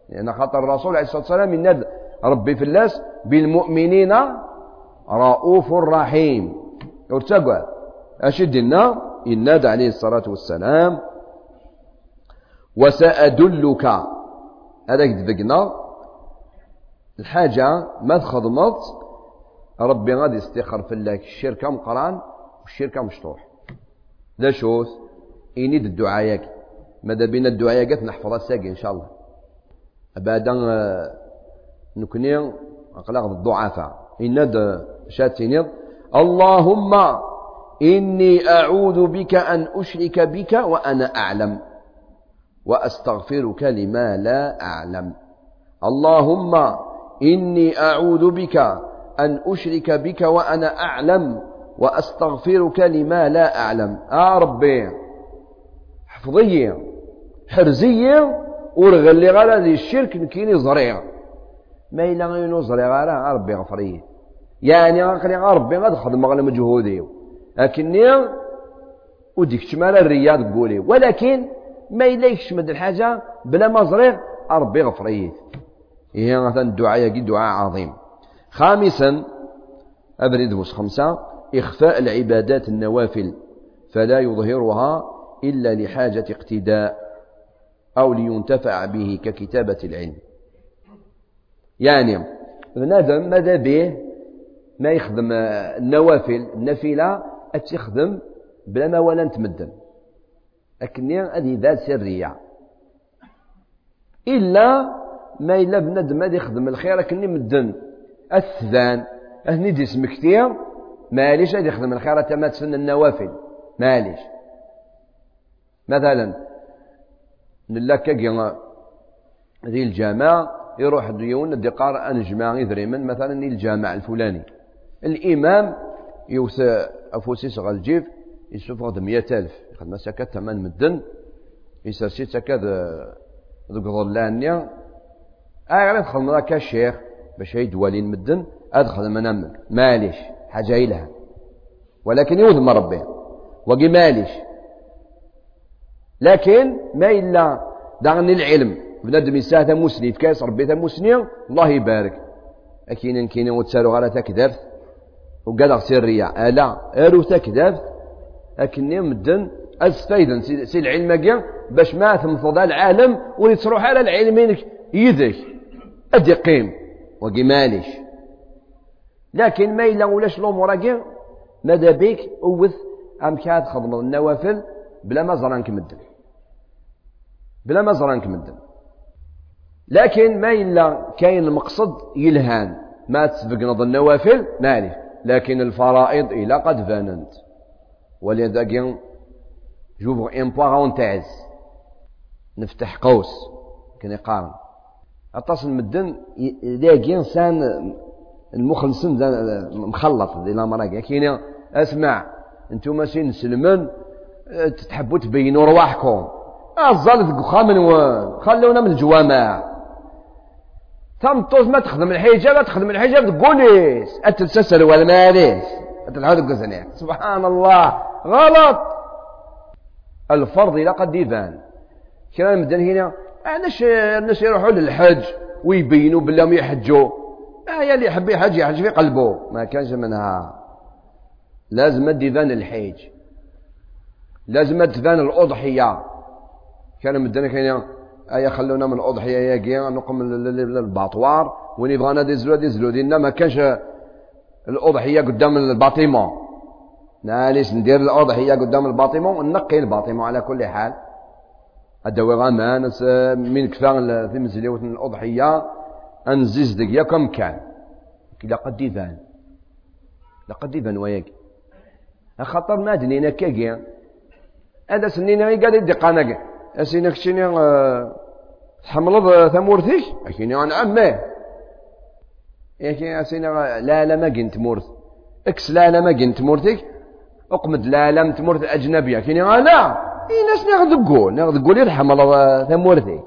لأن خاطر الرسول عليه الصلاة والسلام يناد ربي في الناس بالمؤمنين رؤوف رحيم ارتقى أشد النار يناد عليه الصلاة والسلام وسأدلك هذا كذبقنا الحاجة ما تخدمت ربي غادي يستخر في الشركة مقران والشركة مشطوح ذا شوث إنيد الدعاياك. ماذا بين الدعاياك؟ نحفظها ساقي إن شاء الله. بعد نكني أقلاق الضعفاء. إن شاتينيض اللهم إني أعوذ بك أن أشرك بك وأنا أعلم. وأستغفرك لما لا أعلم. اللهم إني أعوذ بك أن أشرك بك وأنا أعلم. وأستغفرك لما لا أعلم. آه ربي حفظية حرزية ورغلي غالا ذي الشرك نكيني زريع. ما إلا غينو زريع غالا ربي غفريه يعني غاقلي ربي غاد خدم غالا مجهودي. لكني وديك شمال الرياض قولي. ولكن ما إلا يشمد الحاجة بلا ما زريع ربي غفريه هي مثلا الدعاء دعاء عظيم. خامسا أبرد خمسة. إخفاء العبادات النوافل فلا يظهرها إلا لحاجة اقتداء أو لينتفع به ككتابة العلم. يعني بنادم ماذا به؟ ما يخدم النوافل النافلة أتخدم بلا ما ولا نتمدن. أكني هذه ذات سرية. إلا ما إلا بنادم هذا يخدم الخير أكني مدن. الثان أهني دي اسم ماليش هذا يخدم الخير تما تسن النوافل. ماليش. مثلا نلا كاكي ذي الجامع يروح ديون الدقار أنجمع يذريمن مثلا الجامع الفلاني. الإمام يوسى أفوسي صغى الجيف يسوف غد مئة ألف. خدمة سكت ثمان مدن يسرسي سكت ذوك ظلانيا أغير ندخل مرا كالشيخ باش يدوالين مدن أدخل منام ماليش. حاجة إلها ولكن يوذم ربي. وقي ماليش لكن ما إلا دعني العلم. بنادم يساه مسني كاس ربي مسني الله يبارك. أكين كين وتسالو غالا تكذبت وقال سرية ألا أرو تكذبت أكني مدن أستيدن سي العلم كاع باش ما تمفض العالم ويتروح على العلمين يدك أدي قيم. وقي ماليش لكن ما إلا ولاش الأمور ماذا بيك؟ أوث أم كاد خدم النوافل بلا ما زرانك مدن. بلا ما زرانك مدن. لكن ما إلا كاين المقصد يلهان. ما تسبق النوافل مالي لكن الفرائض إلى قد فاننت ولذا جوفغ إن بارونتيز نفتح قوس. كان يقارن اتصل مدن ذاك انسان المخلصين مخلط دي الامر كاين اسمع أنتم ماشي نسلمن تحبوا تبينوا رواحكم. الظل خامن خلونا من الجوامع. تمطوز ما تخدم الحجاب ما تخدم الحجاب تقوليس أتلسسل ولا ماليس أتلحوذ سبحان الله. غلط. الفرض إلى قد يبان كلام مدن هنا الناس الناس يروحوا للحج ويبينوا بالله يحجوا. يا اللي يحب يحج يحج في قلبه. ما كانش منها. لازم تبان الحج لازم تبان الأضحية. كان مدن هنا أيا خلونا من الأضحية يا كيا نقوم للباطوار وين يبغانا ديزلو ديزلو دينا ما كانش الأضحية قدام الباطيمون ناليش ندير الأضحية قدام الباطيمون ونقي الباطيمون على كل حال. الدواء غامان من كفا في مزليوة الأضحية. أنزيز دقيا كم كان؟ لقد يبان لقد يبان وياك. خاطر ما دنينا كاكيا هذا سنين قال يدي قانا أسينك شنو آه، تحملض ثمورتك أكيني أنا عمه ياكي أسينا لا لا ما قنت مورث. إكس لا لا ما قنت مورثك أقمد لا لم تمورث أجنبية كيني لا. إي ناس ناخذ قول ناخذ قول يرحم الله ثمورثي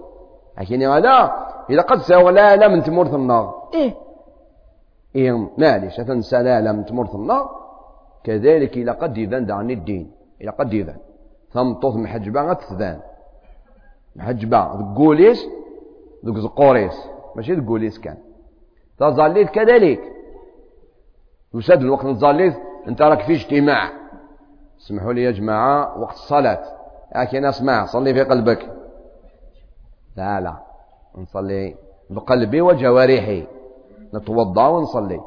أكيني لا. إذا قد سوى لا لم تمورث النار. إيه. إيه معليش تمورث النار كذلك إلى قد يبان عن الدين إلى قد يبان ثم طوث محجبة تثبان محجبة ذكوليس ذوك زقوريس ماشي ذكوليس كان. تظليت كذلك. يسد الوقت نظليت أنت راك في اجتماع. اسمحوا لي يا جماعة وقت الصلاة. لكن اسمع صلي في قلبك. لا لا. نصلي بقلبي وجوارحي. نتوضأ ونصلي.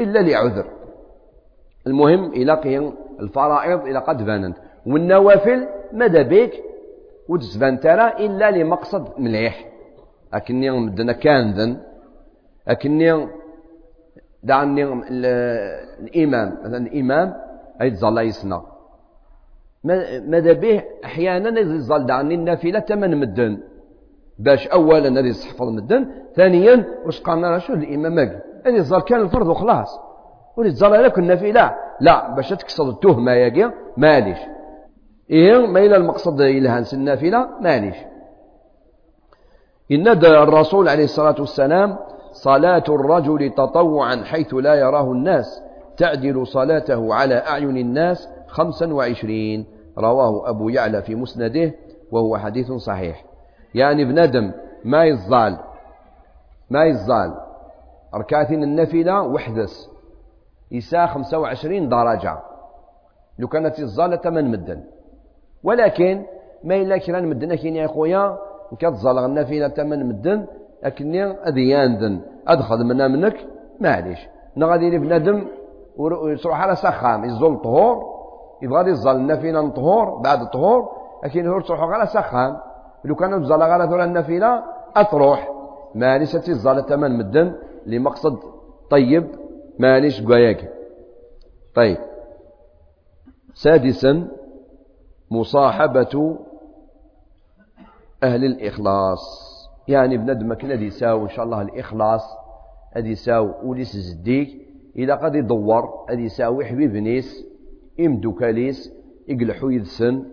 إلا لعذر. المهم إلى قيم الفرائض إلى قد فانت والنوافل ماذا بك؟ وتزبان ترى إلا لمقصد مليح. أكني مدنا كانذن أكني دعني الإمام. مثلا الإمام يتظل يصنع ماذا به؟ أحيانا يظل دعني النافلة تمن مدن. باش أولا هذه يحفظ مدن ثانيا واش قالنا شو الإمام أن يظل كان الفرض وخلاص. وليتظل لك النافلة لا. باش تكسر التهمة يا ماليش. إيه ما إلى المقصد إلى هنس النافلة ماليش. إن الرسول عليه الصلاة والسلام صلاة الرجل تطوعا حيث لا يراه الناس تعدل صلاته على أعين الناس خمسا وعشرين. رواه أبو يعلى في مسنده وهو حديث صحيح. يعني بندم ما يزال ما يزال. ركعتين النافلة وحدث يسا خمسة وعشرين درجة لو كانت الزالة من مدن. ولكن ما إلا كران مدن كين يا خويا غنا فينا تمن مدن أكني أذيان ذن أدخل منا منك؟ معليش. نغادي بنادم ويروح على سخام. يزول طهور يبغى يزال النافلة طهور بعد الطهور لكن هو تروح على سخام. لو كان تزال على ثورة النافلة أتروح مانيش تزال تمن مدن لمقصد طيب مانيش قواياك طيب. سادسا مصاحبة أهل الإخلاص. يعني بندمك الذي يساو إن شاء الله الإخلاص الذي يساو وليس زديك إذا قد يدور الذي يساوي حبيب نيس إمدوكاليس يقلحو يدسن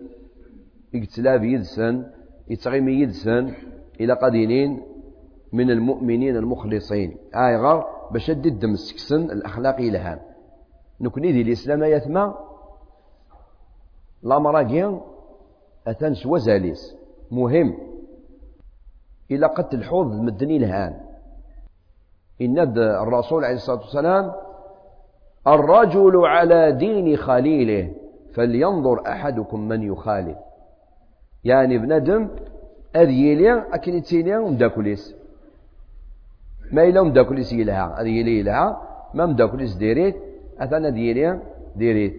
يقتلاب يدسن. يتغيم يدسن إلى قدينين من المؤمنين المخلصين. آي غار باش ضد مسكسن الأخلاقي لها نكني دي الإسلام يثمى لا مراجين أتنس وزاليس. مهم. إلى قد الحوض المدني الهان إن الرسول عليه الصلاة والسلام الرجل على دين خليله فلينظر أحدكم من يخالل يعني بندم أذيلي أكن يتسيلي مداكوليس ما إلا مداكوليس يلها أذيلي يلها ما مداكوليس ديريت أثنى ديري. ديريت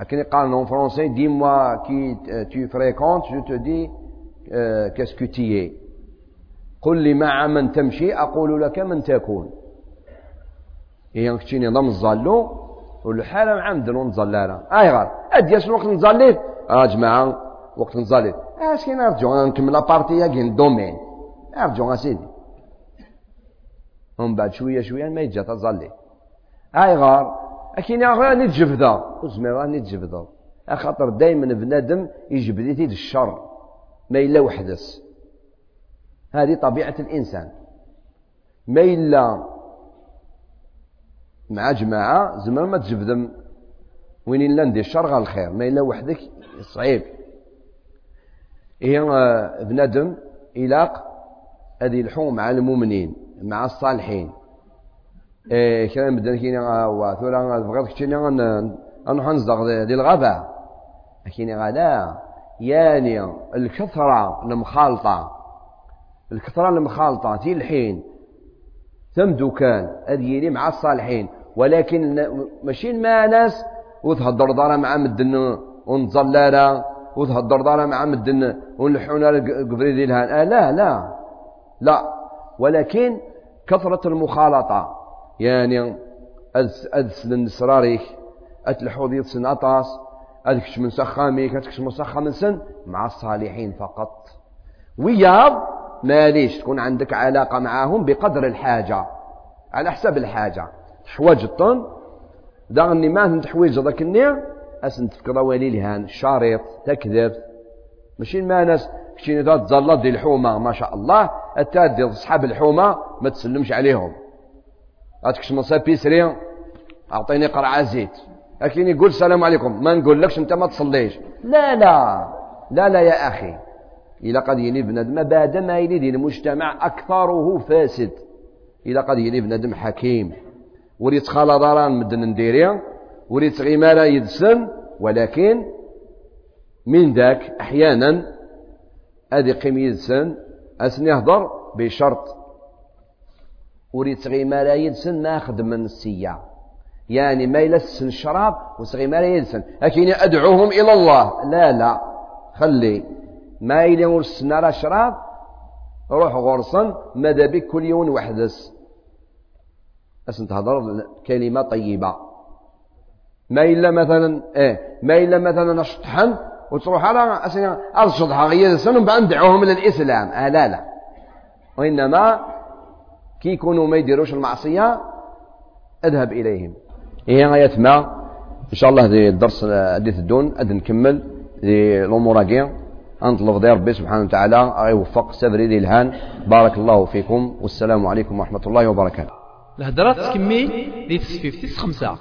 أكن قال dis-moi qui tu fréquentes je te dis euh, qu'est-ce que tu es. قل لي مع من تمشي؟ أقول لك من تكون. إيه كتشيني ضم الظلو والحالة مع مدن نظلالة أي غار أدياس الوقت نظليت آه جماعة وقت نظليت اش كاين نرجعو نكمل لابارتي كاين دومين نرجعو اسيدي ومن بعد شوية شوية ما يتجا تظلي أي غار أكين غير نتجفدا وزمير نتجفدا خاطر دايما بنادم يجبد يد الشر. ما إلا وحدس. هذه طبيعة الإنسان. ما إلا مع جماعة زمان ما تجبدم وين إلا ندير الشر غير الخير. ما إلا وحدك صعيب. هي بنادم إلاق هذه الحوم مع المؤمنين مع الصالحين. إيه كلام بدنا كينا وثورا بغيت كينا نروح نصدق دي الغابة. كينا غدا يعني الكثرة المخالطة. الكثرة المخالطة تي الحين ثم دكان هذه مع الصالحين. ولكن ماشي مع ناس وتهضر دارا مع مدن ونتظلالة وتهضر دارا مع مدن ونلحونا قبري دي الهان. آه لا لا لا. ولكن كثرة المخالطة يعني أدس للنسراريك أتلحوظ يتسن أطاس أدكش من سخاميك أدكش من سخام سن مع الصالحين فقط. وياب ماليش تكون عندك علاقة معهم بقدر الحاجة على حسب الحاجة. حواج الطن داغني ما انت حويج ذاك النير أسن تفكر والي لهان. شارط تكذب. ماشي ما ناس كشيني تزلط دي الحومة. ما شاء الله. التادي أصحاب الحومة ما تسلمش عليهم. هاتكش مصاب بيسري. أعطيني قرعة زيت. لكن يقول السلام عليكم. ما نقول لكش أنت ما تصليش. لا لا. لا لا يا أخي. إلى قد يلي بنادم. بعد ما يلي المجتمع أكثره فاسد. إلى قد يلي بنادم حكيم. وريت خالا داران مدن نديريا. وريت غيمالا يدسن ولكن من ذاك أحيانا أدي قيم يدسن أسن يهضر بشرط. وريت غيمالا يدسن ناخذ من السيا يعني ما يلسن الشراب وصغيمالا يدسن. لكن أدعوهم إلى الله. لا لا. خلي. ما ورسنا راه شراب روح غرصا ماذا بك كل يوم وحدس. أسن تهضر كلمة طيبة. ما إلا مثلا إيه ما إلا مثلا شطحن وتروح على أسنا أرشطها غير سنة بعد ندعوهم إلى الإسلام آه لا لا. وإنما كي يكونوا ما يديروش المعصية اذهب إليهم. هي غاية ما إن شاء الله دي الدرس حديث الدون أد نكمل دي الأمور أنطلق دي ربي سبحانه وتعالى يوفق سبري دي الهان. بارك الله فيكم والسلام عليكم ورحمة الله وبركاته. الهدرات تكمل دي تسفيف تس خمسة